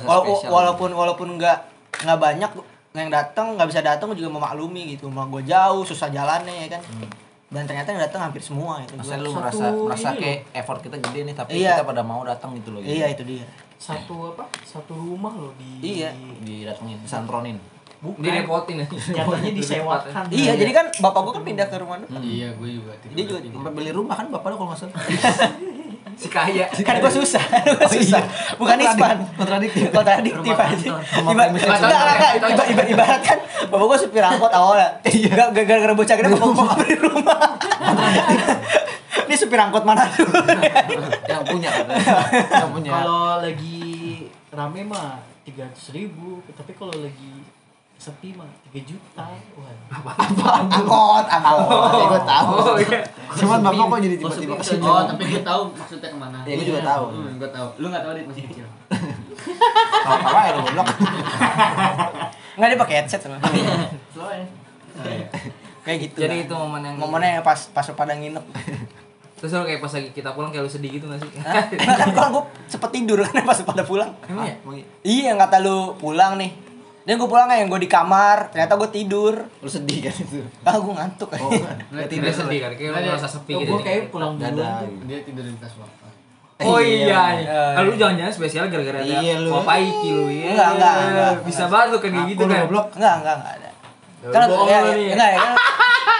wala- walaupun walaupun nggak nggak banyak yang datang nggak bisa datang gue juga memaklumi gitu rumah gue jauh susah jalannya ya kan dan ternyata yang datang hampir semua itu Masa gua. lu Satu merasa merasa ini kayak effort kita gede nih tapi Iya. kita pada mau datang gitu loh. gitu. iya itu dia satu apa? Satu rumah loh di Iya. Didatengin, disantronin. Bukan. direpotin ya Jatuhnya disewakan. iya jadi kan bapak gue kan pindah ke rumah depan. Iya, gue juga dia juga beli rumah kan bapak lu kalau nggak salah. *laughs* si kaya. Kan gue susah gue susah. Bukan ispan Kontradiktif. kontradiktif aja. enggak, enggak, enggak. ibarat kan bapak gue supir angkot awalnya. Enggak gara-gara bocah gede bapak gue beli rumah. Ini supir angkot mana dulu yang punya. Katanya. *laughs* yang punya. Kalau lagi rame mah tiga ratus ribu, tapi kalau lagi sepi mah tiga juta. Wah. angkot angkot ya gue tahu oh iya Cuman bapak kok jadi Oh, tiba-tiba ke sini. Oh, tapi gue tahu maksudnya ke mana. Iya, gue juga tahu. Hmm, gue tahu. Lu nggak tahu dit masih kecil. Tahu apa ya lu goblok. nggak dia pakai headset sama Soalnya kayak gitu jadi itu momen yang momennya pas pas pada nginep terus lu kayak pas lagi kita pulang kayak lu sedih gitu gak sih kan kalau gue sempet tidur kan *laughs* pas pada pulang emang ya Emang iya? iya yang kata lu pulang nih dan gue pulang yang gue di kamar ternyata gue tidur Lu sedih kan itu. ah gue ngantuk Oh, Nggak tidak sedih kan kayak lu Nggak, merasa sepi gitu gue kayak pulang dulu. Dadah. Dia tidur di tas. *laughs* Oh iya, Iya. Ah, lu jangan-jangan spesial gara-gara ada Iya, lu. Papaiki lu ya. Enggak, enggak, enggak. Bisa banget lu kayak gitu kan. goblok. enggak enggak enggak ada Ya, kan ya, enggak ya kan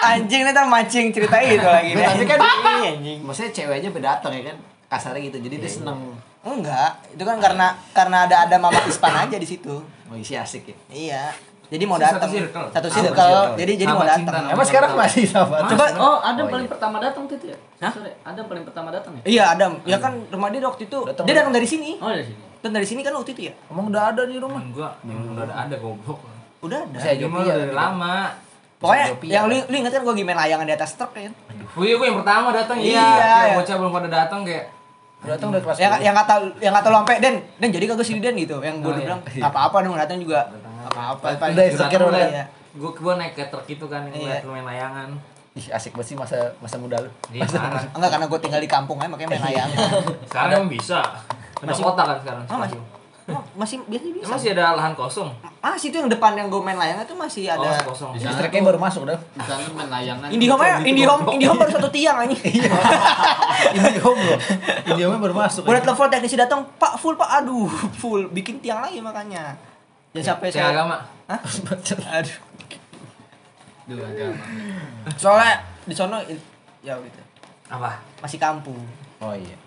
anjing nih mancing cerita itu lagi nih. Tapi kan *laughs* Iya, anjing maksudnya cewek aja datang ya kan. Kasarnya gitu. Jadi dia seneng. enggak itu kan karena karena ada ada mama ispan aja di situ Mau isi asik ya. iya jadi mau Satu datang circle. satu Ah, circle circle. jadi jadi mau datang Emang sekarang masih sahabat? coba Oh, Adam Oh, paling iya. pertama datang tuh itu ya? Hah? Sore. Adam paling pertama datang ya? iya Adam ya kan rumah dia waktu itu Datang. dia datang dari sini Oh, dari sini. dan dari sini kan waktu itu ya Emang udah ada di rumah. Temen gua udah ada, ada goblok. udah ada Dia mah Jopia, dari tapi- lama. pokoknya yang lu lu inget kan gue gimana layangan di atas truk kan Oh iya, gua yang pertama datang Iya, iya. iya. Bocah belum pada datang kayak Datang udah kelas yang 10. yang kata yang kata lu sampai Den Den jadi kagak sini Den gitu yang gue Oh, udah iya. bilang apa apa dong datang juga apa apa Udah, insecure udah. iya. Gua gua naik ke truk itu kan, Iya. lu main layangan. Ih, asik banget sih masa masa muda lu. Iya, enggak karena gue tinggal di kampung aja makanya main layangan Sekarang emang bisa. Masih- kota kan sekarang. Ah, masih. Oh, masih biasa biasa Emang masih ada lahan kosong? ah situ yang depan yang gue main layangan tuh masih Oh, ada masih kosong. Di sana baru masuk dah. Di sana main layangan. Indihome ya, Indihome, Indihome baru satu tiang aja. *laughs* Ini home loh. Ini home baru masuk. Udah telepon teknisi datang, Pak full Pak, aduh full, bikin tiang lagi makanya. Jangan sampai saya. agama. Hah? *laughs* Aduh. Duh, agama. Soalnya di sono i- ya gitu. Apa? Masih kampung. Oh iya.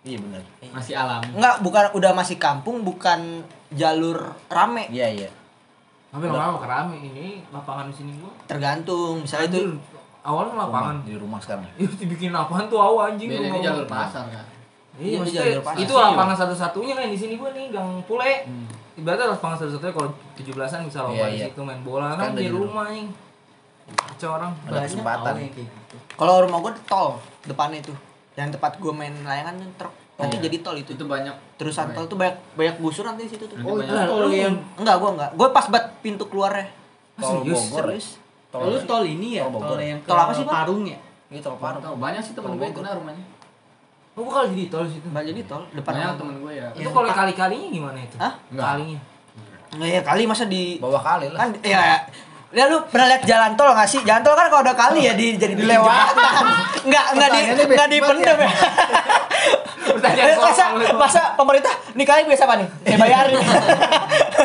Iya benar. Masih alam. Enggak, bukan udah masih kampung, bukan jalur rame. Iya iya. Tapi lama-lama kerame ini lapangan di sini gua. Tergantung, misalnya itu awalnya lapangan. Rumah, di rumah sekarang. *laughs* Ih, dibikin apaan tuh awal anjing Beda ini rumah jalur gua. pasar kan. Iya, maksudnya jalur panas. itu lapangan satu-satunya kan di sini gua nih Gang Pule. Ibaratnya lapangan satu-satunya kalau 17-an bisa lomba Iya, di iya. situ main bola Kan kan di di rumah nih. Kacau orang. Ada kesempatan. gitu. Kalau rumah gue tol depannya itu. Yang tempat gue main layangan tuh truk. Nanti iya. jadi tol itu. Itu banyak Terusan tol tuh banyak banyak busur nanti di situ tuh. Oh, itu tol yang Enggak, gue enggak. Gue pas buat pintu keluarnya. Tol Serius? Bogor. Serius. Tol lu tol ini ya, Tol tol yang ke Tol apa sih, Pak? Parung ya? Ini tol Parung. Tahu banyak sih temen gue itu nah rumahnya. Oh, gua kalau jadi tol situ. Mbak jadi tol depan. Banyak rumah. temen gue ya. Itu kalau kali-kalinya gimana itu? Hah? Enggak. Kalinya. Nggak ya kali masa di Bawah kali lah. kan ya Ya lu pernah lihat jalan tol nggak sih? Jalan tol kan kalau ada kali ya di jadi dilewatan. Enggak enggak di enggak bebas dipendem ya. Pertanyaan Eh, masa masa pemerintah nih kali biasa apa nih? Saya bayarin.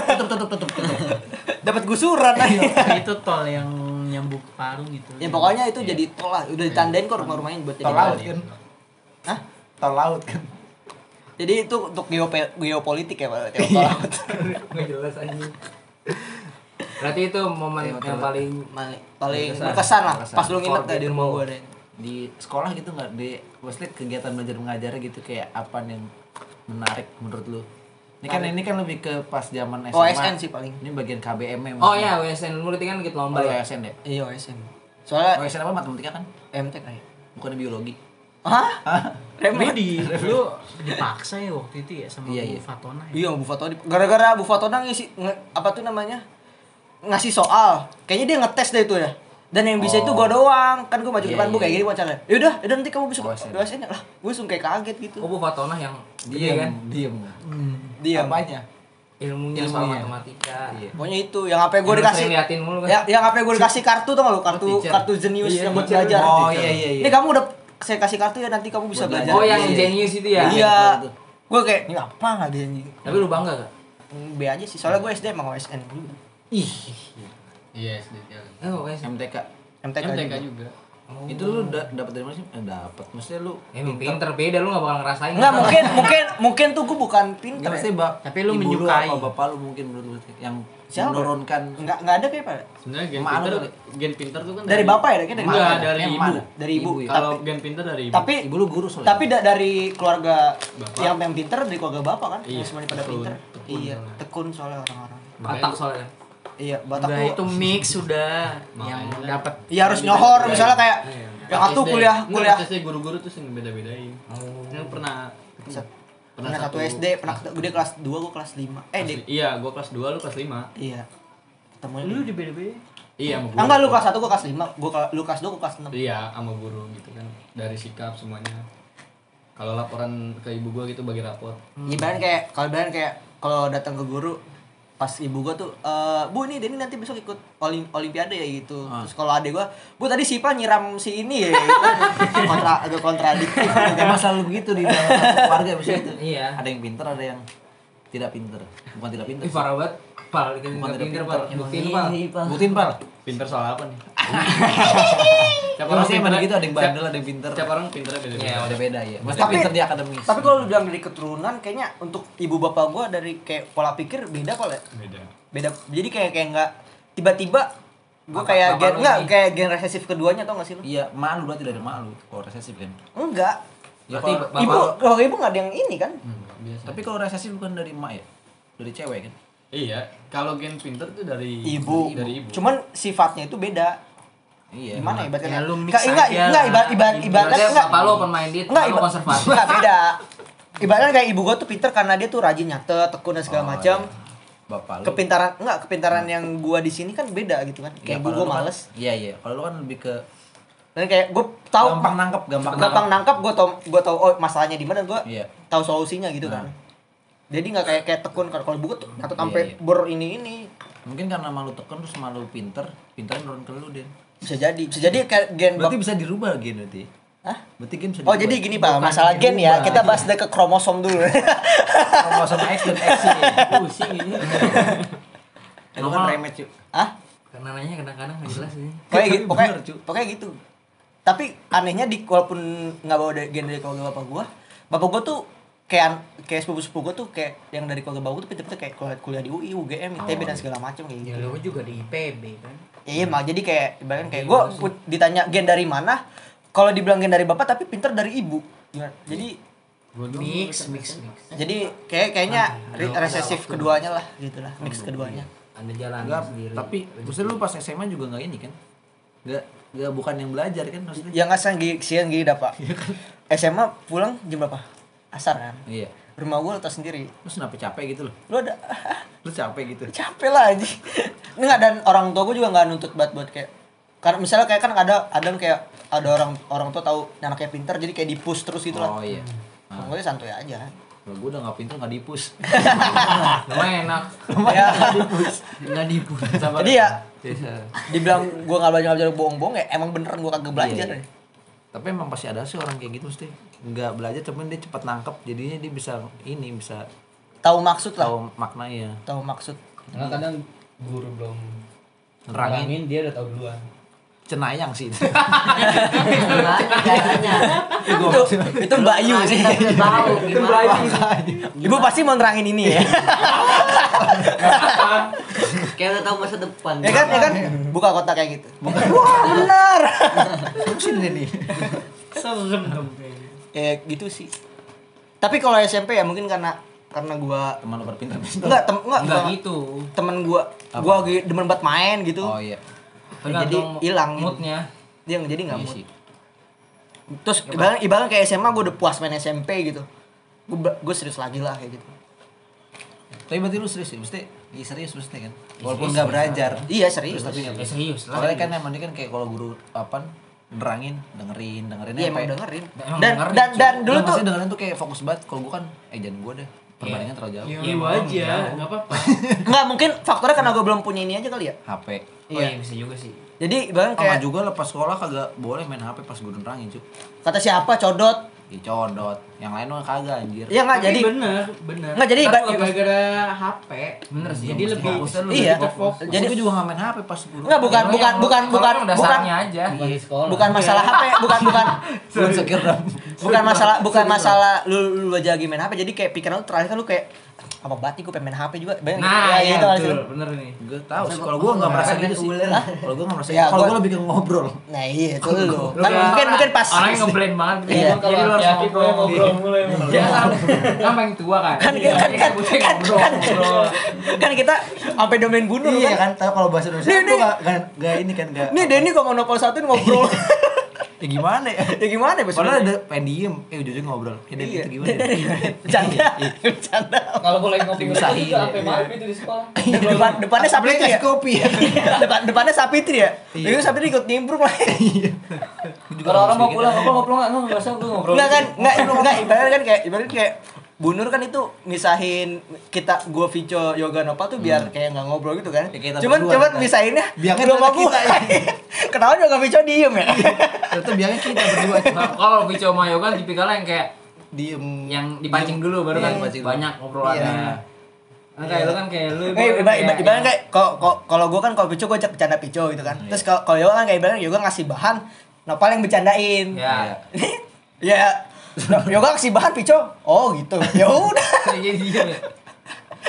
tutup tutup tutup tutup. Dapat gusuran aja. itu tol yang nyambung ke Parung gitu. Ya pokoknya itu jadi tol lah. Udah ditandain kok rumah-rumahnya buat jadi Tol laut kan. Hah? Tol laut kan. Jadi itu untuk geopolitik ya Pak. Tol laut. *laughs* Nggak jelas anjing. Berarti itu momen Iya, yang betul. paling paling Berkesan. lah Berkesan. pas lu nginep tadi di rumah gua deh. Di sekolah gitu nggak di maksudnya kegiatan belajar mengajarnya gitu kayak apa yang menarik menurut lu? Ini kan ini kan lebih ke pas zaman SMA. OSN sih paling. Ini bagian KBM -nya Oh maksudnya. ya, WSN lu berarti kan ikut lomba Oh, ya. OSN ya. Iya OSN. Soalnya OSN apa matematika kan? MTK ya. Bukan biologi. Hah? Remeh. di lu dipaksa ya waktu itu ya sama Iya, Bu iya. Fatona ya. Iya, Bu Fatona. Gara-gara Bu Fatona ngisi nge- apa tuh namanya? Ngasih soal. Kayaknya dia ngetes deh itu ya. Dan yang bisa itu gua doang. Kan gua maju Iya, depan Bu iya, kayak gini wacannya. Ya udah, ya udah nanti kamu bisa. OSN lah. Gue langsung kayak kaget gitu. Oh, Bu Fatona yang Diem gede kan Diem. Diam. Apanya? ilmunya soal Ilmunya. matematika. Iya. Pokoknya itu yang HP gue dikasih. liatin mulu kan. Ya, yang HP gue dikasih kartu tuh lu? Kartu teacher. kartu jenius Iya, yang buat belajar. Oh, iya, iya, iya. Ini kamu udah saya kasih kartu ya nanti kamu bisa Buat belajar. Oh, yang Iya. genius itu ya. Iya. Itu. Gue kayak ini apa nggak dia? Tapi lu bangga gak? B aja sih. Soalnya gue SD emang OSN juga. Ih, Iya, sedikit. Oh, WSN. MTK. MTK, MTK juga. juga. Itu lu da- dapat dari mana sih? Eh, dapat. Maksudnya lu Emang pinter beda lu gak bakal ngerasain. Enggak mungkin mungkin mungkin tuh gue bukan Enggak pinter. maksudnya Ya. Tapi lu ibu menyukai. apa bapak lu mungkin menurut lu yang Siapa? menurunkan Enggak enggak ada kayak Pak. Sebenarnya gen lu pinter, gen pinter tuh kan Dari bapak ya, kayaknya dari Enggak, bapak. dari ibu. mana? Dari ibu. ya? Kalau gen pinter dari ibu. Tapi ibu lu guru soalnya. tapi da- dari keluarga Bapak. yang yang pinter dari keluarga bapak kan, Iya, yang semuanya pada pinter. Iya, tekun soalnya orang-orang. Batak soalnya. Iya, Batak Udah tuh itu mix sudah yang dapat Iya harus nyohor misalnya kayak Iya. yang Pas satu SD. kuliah kuliah guru-guru tuh sih beda-bedain. Oh. Yang pernah Set. pernah satu SD, pernah gede kelas 2, gue kelas 5. Eh, kelas-. Iya, gua kelas 2, lu kelas 5. Iya. Ketemunya lu di- beda-beda. Iya, sama guru. enggak lu kelas 1, gue kelas 5. Gue lu kelas 2, gue kelas 6. Iya, sama guru gitu kan. Dari sikap semuanya. Kalau laporan ke ibu gua gitu bagi rapor. Ibaratnya kayak kalau ibaratnya kayak kalau datang ke guru pas ibu gua tuh eh bu ini Denny nanti besok ikut olim olimpiade ya gitu Ah. terus kalau adek gua bu tadi Sipa nyiram si ini ya gitu. kontra agak kontradiktif Emang selalu begitu di dalam keluarga bisa itu. Iya. Ada yang pinter, ada yang tidak pinter. Bukan tidak pinter. Ih, parah banget. Pal, Bukan tidak pinter. Emang Buktiin, iya Pal. sih, Pak. Buktiin pal. Pinter soal apa nih? *laughs* Ya, maksudnya emang gitu ada yang bandel, ada yang pinter. Setiap orang pinternya beda-beda. Iya, Ada beda ya. Maksudnya Tapi- pinter di akademis. tapi kalau lu bilang dari keturunan kayaknya untuk ibu bapak gua dari kayak pola pikir beda kok ya beda. beda jadi kayak kayak nggak tiba-tiba gua Bapak- kayak gen enggak kayak gen resesif keduanya tau gak sih lu Iya, malu berarti dari malu kalau resesif kan. enggak Ya, Berarti ibu kalau ibu nggak ada yang ini kan Enggak, biasa. tapi kalau resesif bukan dari emak ya? Dari cewek kan? Iya, kalau gen pinter tuh dari ibu. Dari ibu. Cuman sifatnya itu beda. Iya. Gimana ya ibaratnya? Ya, lu mix enggak, aja enggak ibarat ibarat ibaratnya enggak. bapak lu open minded, Enggak, lu iba- konservatif. Enggak beda. Ibaratnya kayak ibu gua tuh pinter karena dia tuh rajin nyatet, tekun dan segala Oh, macam. iya. Bapak lu. Kepintaran enggak kepintaran yang gua di sini kan beda gitu kan. Ya, Kayak kalau gua, kan- males. Iya, iya. Kalau lu kan lebih ke Dan kayak gua tahu gampang nangkep, gampang, gampang nangkap gua tau gua tahu oh masalahnya di mana gua Iya. tahu solusinya gitu kan. Jadi nggak kayak kayak tekun kalau kalau gua tuh Iya, sampai iya. ber ini ini. Mungkin karena malu tekan terus malu pinter, pinter nurun ke lu, Den. Bisa jadi, bisa jadi kayak gen Berarti bisa dirubah gen berarti. Hah? Berarti gen bisa Oh jadi gini pak, masalah gen ya, kita bahas dari ke kromosom dulu. Kromosom X dan X ini. Pusing ini. Eh, lu kan remet, cuy. Hah? Karena nanya kadang-kadang nggak jelas ini. Pokoknya gitu, pokoknya, Bener, Cu. pokoknya gitu. Tapi anehnya di walaupun nggak bawa gen dari keluarga bapak gua, bapak gua tuh kayak kayak sepupu sepupu gua tuh kayak yang dari keluarga gua tuh pinter-pinter kayak kuliah, kuliah di UI, UGM, ITB dan segala macam kayak Ya gitu. lu juga di IPB kan. Ya, iya mak jadi kayak ibaratnya kayak gua put- ditanya gen dari mana, kalau dibilang gen dari bapak tapi pinter dari ibu. Gimana? Jadi mix mix mix Jadi kayak kayaknya re- resesif keduanya lah gitu lah, mix keduanya. Ada jalan sendiri. tapi maksudnya lu pas SMA juga nggak ini kan? Nggak nggak bukan yang belajar kan maksudnya? yang ngasih siang gigi dapat SMA pulang jam berapa asar kan Iya. rumah gue lo tau sendiri Terus kenapa capek gitu loh? lu ada Lu capek gitu. capek lah aja enggak dan orang tua gue juga nggak nuntut banget buat kayak karena misalnya kayak kan ada ada kayak ada orang orang tua tahu anaknya pintar jadi kayak di push terus gitu lah Oh iya. Nah. gue santuy aja Kalau gue udah nggak pintar nggak dipus. *laughs* lumayan enak. ya nggak dipun jadi ya dibilang gue nggak belajar belajar bohong-bohong ya emang beneran gue kagak belajar Iya. Tapi emang pasti ada sih orang kayak gitu mesti nggak belajar cuman dia cepat nangkep. Jadinya dia bisa ini bisa tahu maksud lah. tahu maknanya tahu maksud. Karena kadang guru belum nerangin dia udah tahu duluan. Cenayang sih. *laughs* Itu. itu itu Mbak Yu sih. Tahu gimana ibu pasti mau nerangin ini ya. Kayak udah tahu masa depan. Ya kan ya kan? Buka kotak kayak gitu. Wah benar. Sini nih serem dong kayaknya ya gitu sih. Tapi kalau SMP ya mungkin karena karena gua teman lu berpintar-pintar enggak tem enggak, Enggak gitu. temen gua gua demen banget main gitu. Oh iya Tergantung hilang gitu. moodnya. dia jadi nggak Iya mood. sih. terus ibarat ibarat kayak SMA gua udah puas main SMP gitu. Gua gua serius lagi lah kayak gitu. Tapi berarti lu serius sih mesti iya serius mesti kan? Walaupun serius, nggak belajar. Iya serius. Tapi nggak Ya serius lah. soalnya kan emang dia kan kayak kalau guru apa nerangin dengerin dengerin iya emang ya? dengerin. Dan dengerin, dan dan dulu tuh dengerin tuh kayak fokus banget. Kalau gua kan eh jangan gua deh. Perbandingan terlalu jauh. Ya Iya, jauh. nggak apa-apa. Nggak mungkin faktornya karena gua belum punya ini aja kali ya? HP Oh iya bisa juga sih. jadi sama kayak juga lepas sekolah kagak boleh main HP pas gua nerangin cuy kata siapa? Codot. Ih, codot. Yang lain mah kagak anjir. Iya nggak jadi bener bener. Nggak, jadi kalau gara-gara HP Bener sih. jadi lebih Iya. Jadi- gua juga nggak main HP pas guru Enggak bukan bukan yang- bukan bukan bukan aja. Bukan di sekolah. bukan masalah HP bukan bukan. *laughs* Bukan masalah bukan masalah lu lu aja lagi main HP jadi kayak pikiran lu terakhir kan lu kayak apa banget nih gue pengen main HP juga Bayang Nah, ya, iya gitu betul, bener nih. Gue tahu sih kalau gue nggak merasa gitu sih. Kalau gue nggak merasa. Ya, Kalau gua- gue lebih ke ngobrol. nah iya itu lu kan mungkin mungkin pas Orangnya ngeblend banget gitu. Iya. Jadi lu harus ngobrol mulai. Ya kan kan paling tua kan. kan Iya, kan kan kan kan, kan kita sampai domain bunuh Iya kan kan, tapi kalau bahasa Indonesia gue nggak ini kan nggak. nih Denny kalau monopol satu ngobrol *laughs* Ya gimana ya? ya gimana ya? Padahal ada pengen diem, eh ujung-ujung ngobrol. Ya Dan iya itu gimana? Dari- dari- bercanda bercanda Kalau boleh ngopi sampai ya. maghrib itu di sekolah. depan depannya sapi Beli itu ya kopi ya. depan depannya sapi itu ya Iya. itu sapi itu ikut nimbrung lah juga Kalau orang mau pulang ngobrol ngobrol nggak nggak usah gue ngobrol. Enggak kan, enggak enggak ibaratnya kan kayak ibaratnya kayak Bunur kan itu misahin kita gua Vico Yoga Nova tuh biar kayak nggak ngobrol gitu kan. Ya, kita cuman berdua cuman kita. misahinnya Biangnya gua sama kita, gua. *laughs* Kenapa Yoga Vico diem ya? Itu biangnya kita berdua *laughs* Nah, kalau Vico sama Yoga tipikalnya yang kayak diem. yang dipancing dulu baru Iya, kan dulu. banyak obrolannya. Iya. Nah, kayak lu kan kayak lu Eh, ibarat kayak- ibarat ibaratnya kayak kalau kalau- gua kan kalau Vico gua ajak bercanda Vico gitu kan. Terus kalau kalau Yoga kan kayak ibaratnya Yoga ngasih bahan Nopal yang bercandain. *laughs* Ya. ya *laughs* Yoga kasih bahan Vico. Oh gitu. *laughs* Ya udah. Kayak jadi diem ya.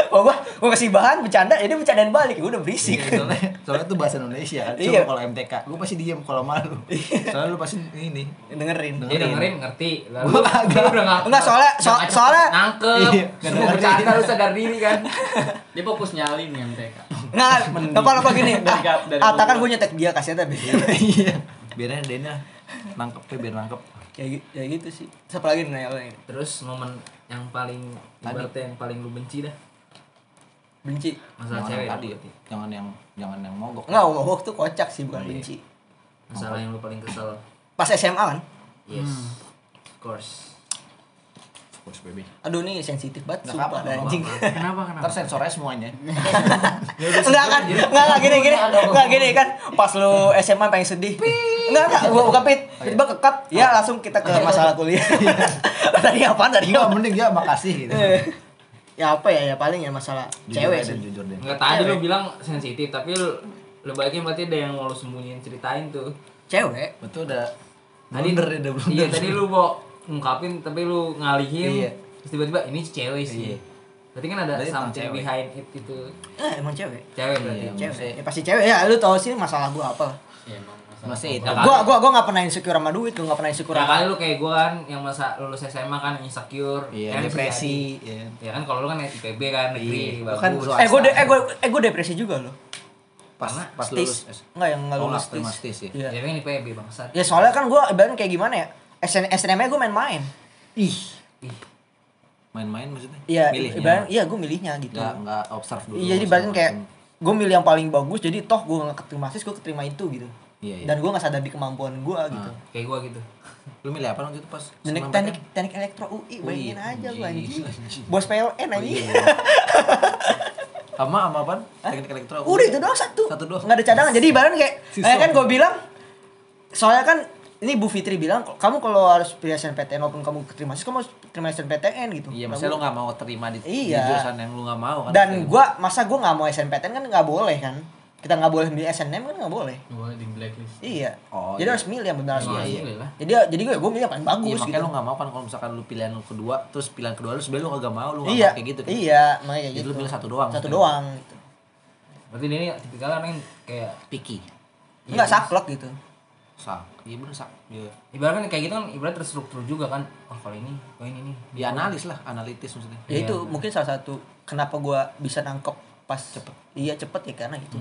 Oh gua gua kasih bahan bercanda, jadi bercandain balik. Ya udah berisik. Iya, soalnya, soalnya itu bahasa Indonesia. *laughs* Coba Iya. kalau MTK, gue pasti diem kalau malu. Soalnya lu pasti ini. Dengerin. Dia dengerin ngerti. Lalu Gua udah nggak Enggak, soalnya- so- soalnya- nangkep. Iya, Semua dengerin. bercanda lu sadar diri kan. Dia fokus nyalin nih MTK. Nah, apa apa gini? Dari Ah, dari ah, kan gua. gue nyetek dia kasih tapi Iya. Biar aja Dena nangkep ya biar nangkep. Ya, gi- ya gitu sih. Siapa lagi nih yang ini? Terus momen yang paling ibaratnya yang paling lu benci dah Benci. masalah Jangan cewek yang tadi berarti. Jangan yang jangan yang mogok. Enggak, ngomong tuh kocak sih bukan Oh, iya. benci. Masalah yang lu paling kesel. Pas SMA kan? Yes. Hmm. Of course. Baby. Aduh nih sensitif banget Nggak sumpah apa-apa, nggak anjing. kenapa kenapa Ntar sensornya semuanya. Enggak kan? Enggak enggak gini gini. Enggak gini kan. Pas lu SMA pengen sedih. Enggak enggak gua buka pit. Tiba kekat. Ya langsung kita ke masalah kuliah. *laughs* Tadi apaan tadi? Enggak mending ya makasih gitu. Ya apa ya? Ya paling ya masalah Jujur cewek sih. jujur deh. Enggak tadi lu bilang sensitif, tapi lu lu balikin berarti ada yang mau lu sembunyiin ceritain tuh. Cewek. Betul udah Tadi blunder ya, udah blunder. Iya, tadi lu mau ngungkapin tapi lu ngalihin. Iya. Terus tiba-tiba ini cewek sih. Iya. Berarti kan ada Berarti something cewek. behind it itu. Eh, emang cewek. Cewek berarti. Iya. Cewek. Ya pasti cewek ya. Lu tahu sih masalah gua apa? Ya emang masalah Masih itu. Gua gua gua nggak pernah insecure sama duit, gua nggak pernah insecure Ya kali lu kayak gue kan yang masa lulus SMA kan insecure, Iya, kan depresi. Iya. Ya kan kalau lu kan IPB kan negeri Iya, bagus. kan swasta. Eh gua de- eh gua eh gua depresi juga loh. Pas Karena pas Stis. lulus. Enggak yang enggak Oh, lulus stis. stis ya. Iya. Ya kan IPB bangsat. Ya soalnya kan gua ibaratnya kayak gimana ya? SN SNM gue main-main. Ih. Main-main maksudnya? Iya, Milihnya. iya gue milihnya gitu. Nggak nggak observe dulu. Iya, jadi ibaratnya kayak gue milih yang paling bagus jadi toh gue nggak keterima sis gue keterima itu gitu. Iya, iya. Dan gue nggak sadar di kemampuan gue gitu. Kayak gue gitu. Lu milih apa waktu itu pas? Teknik teknik teknik elektro UI bayangin aja lu *laughs* anjing. Bos PLN Oh, anjing. iya. Sama sama apaan? Teknik elektro. Udah itu doang satu. Satu doang. Nggak ada cadangan. Jadi Sisa. kayak *laughs* kan gue bilang soalnya kan ini Bu Fitri bilang kamu kalau harus pilih SNPTN walaupun kamu keterima sis kamu harus terima SNPTN gitu. Iya, Nah, maksudnya lu nggak mau terima di, di Iya. jurusan yang lu nggak mau kan? Dan gua masa gua nggak mau SNPTN kan nggak boleh kan. Kita nggak boleh milih SNM kan nggak boleh. Gue di blacklist. Iya. Oh, jadi iya. harus milih yang benar harus Iya, milih. iya. Jadi jadi gue gue milih yang paling Iya, bagus makanya gitu. lu nggak mau kan kalau misalkan lu pilihan lu kedua, terus pilihan kedua lu sebenarnya lu kagak mau, lu nggak Iya. mau kayak gitu kan? Iya, makanya kayak Jadi gitu. lu pilih satu doang. Satu maksudnya. doang gitu. Berarti dia ini tipikal orang yang kayak Picky. Enggak saklek gitu. Sak. Iya bener sak. Iya. ibaratnya kayak gitu kan ibarat terstruktur juga kan. Oh kalau ini, oh ini nih. Ya analis lah, analitis maksudnya. Ya Iya, itu benar. mungkin salah satu kenapa gua bisa nangkep pas cepet. Iya cepet ya karena gitu.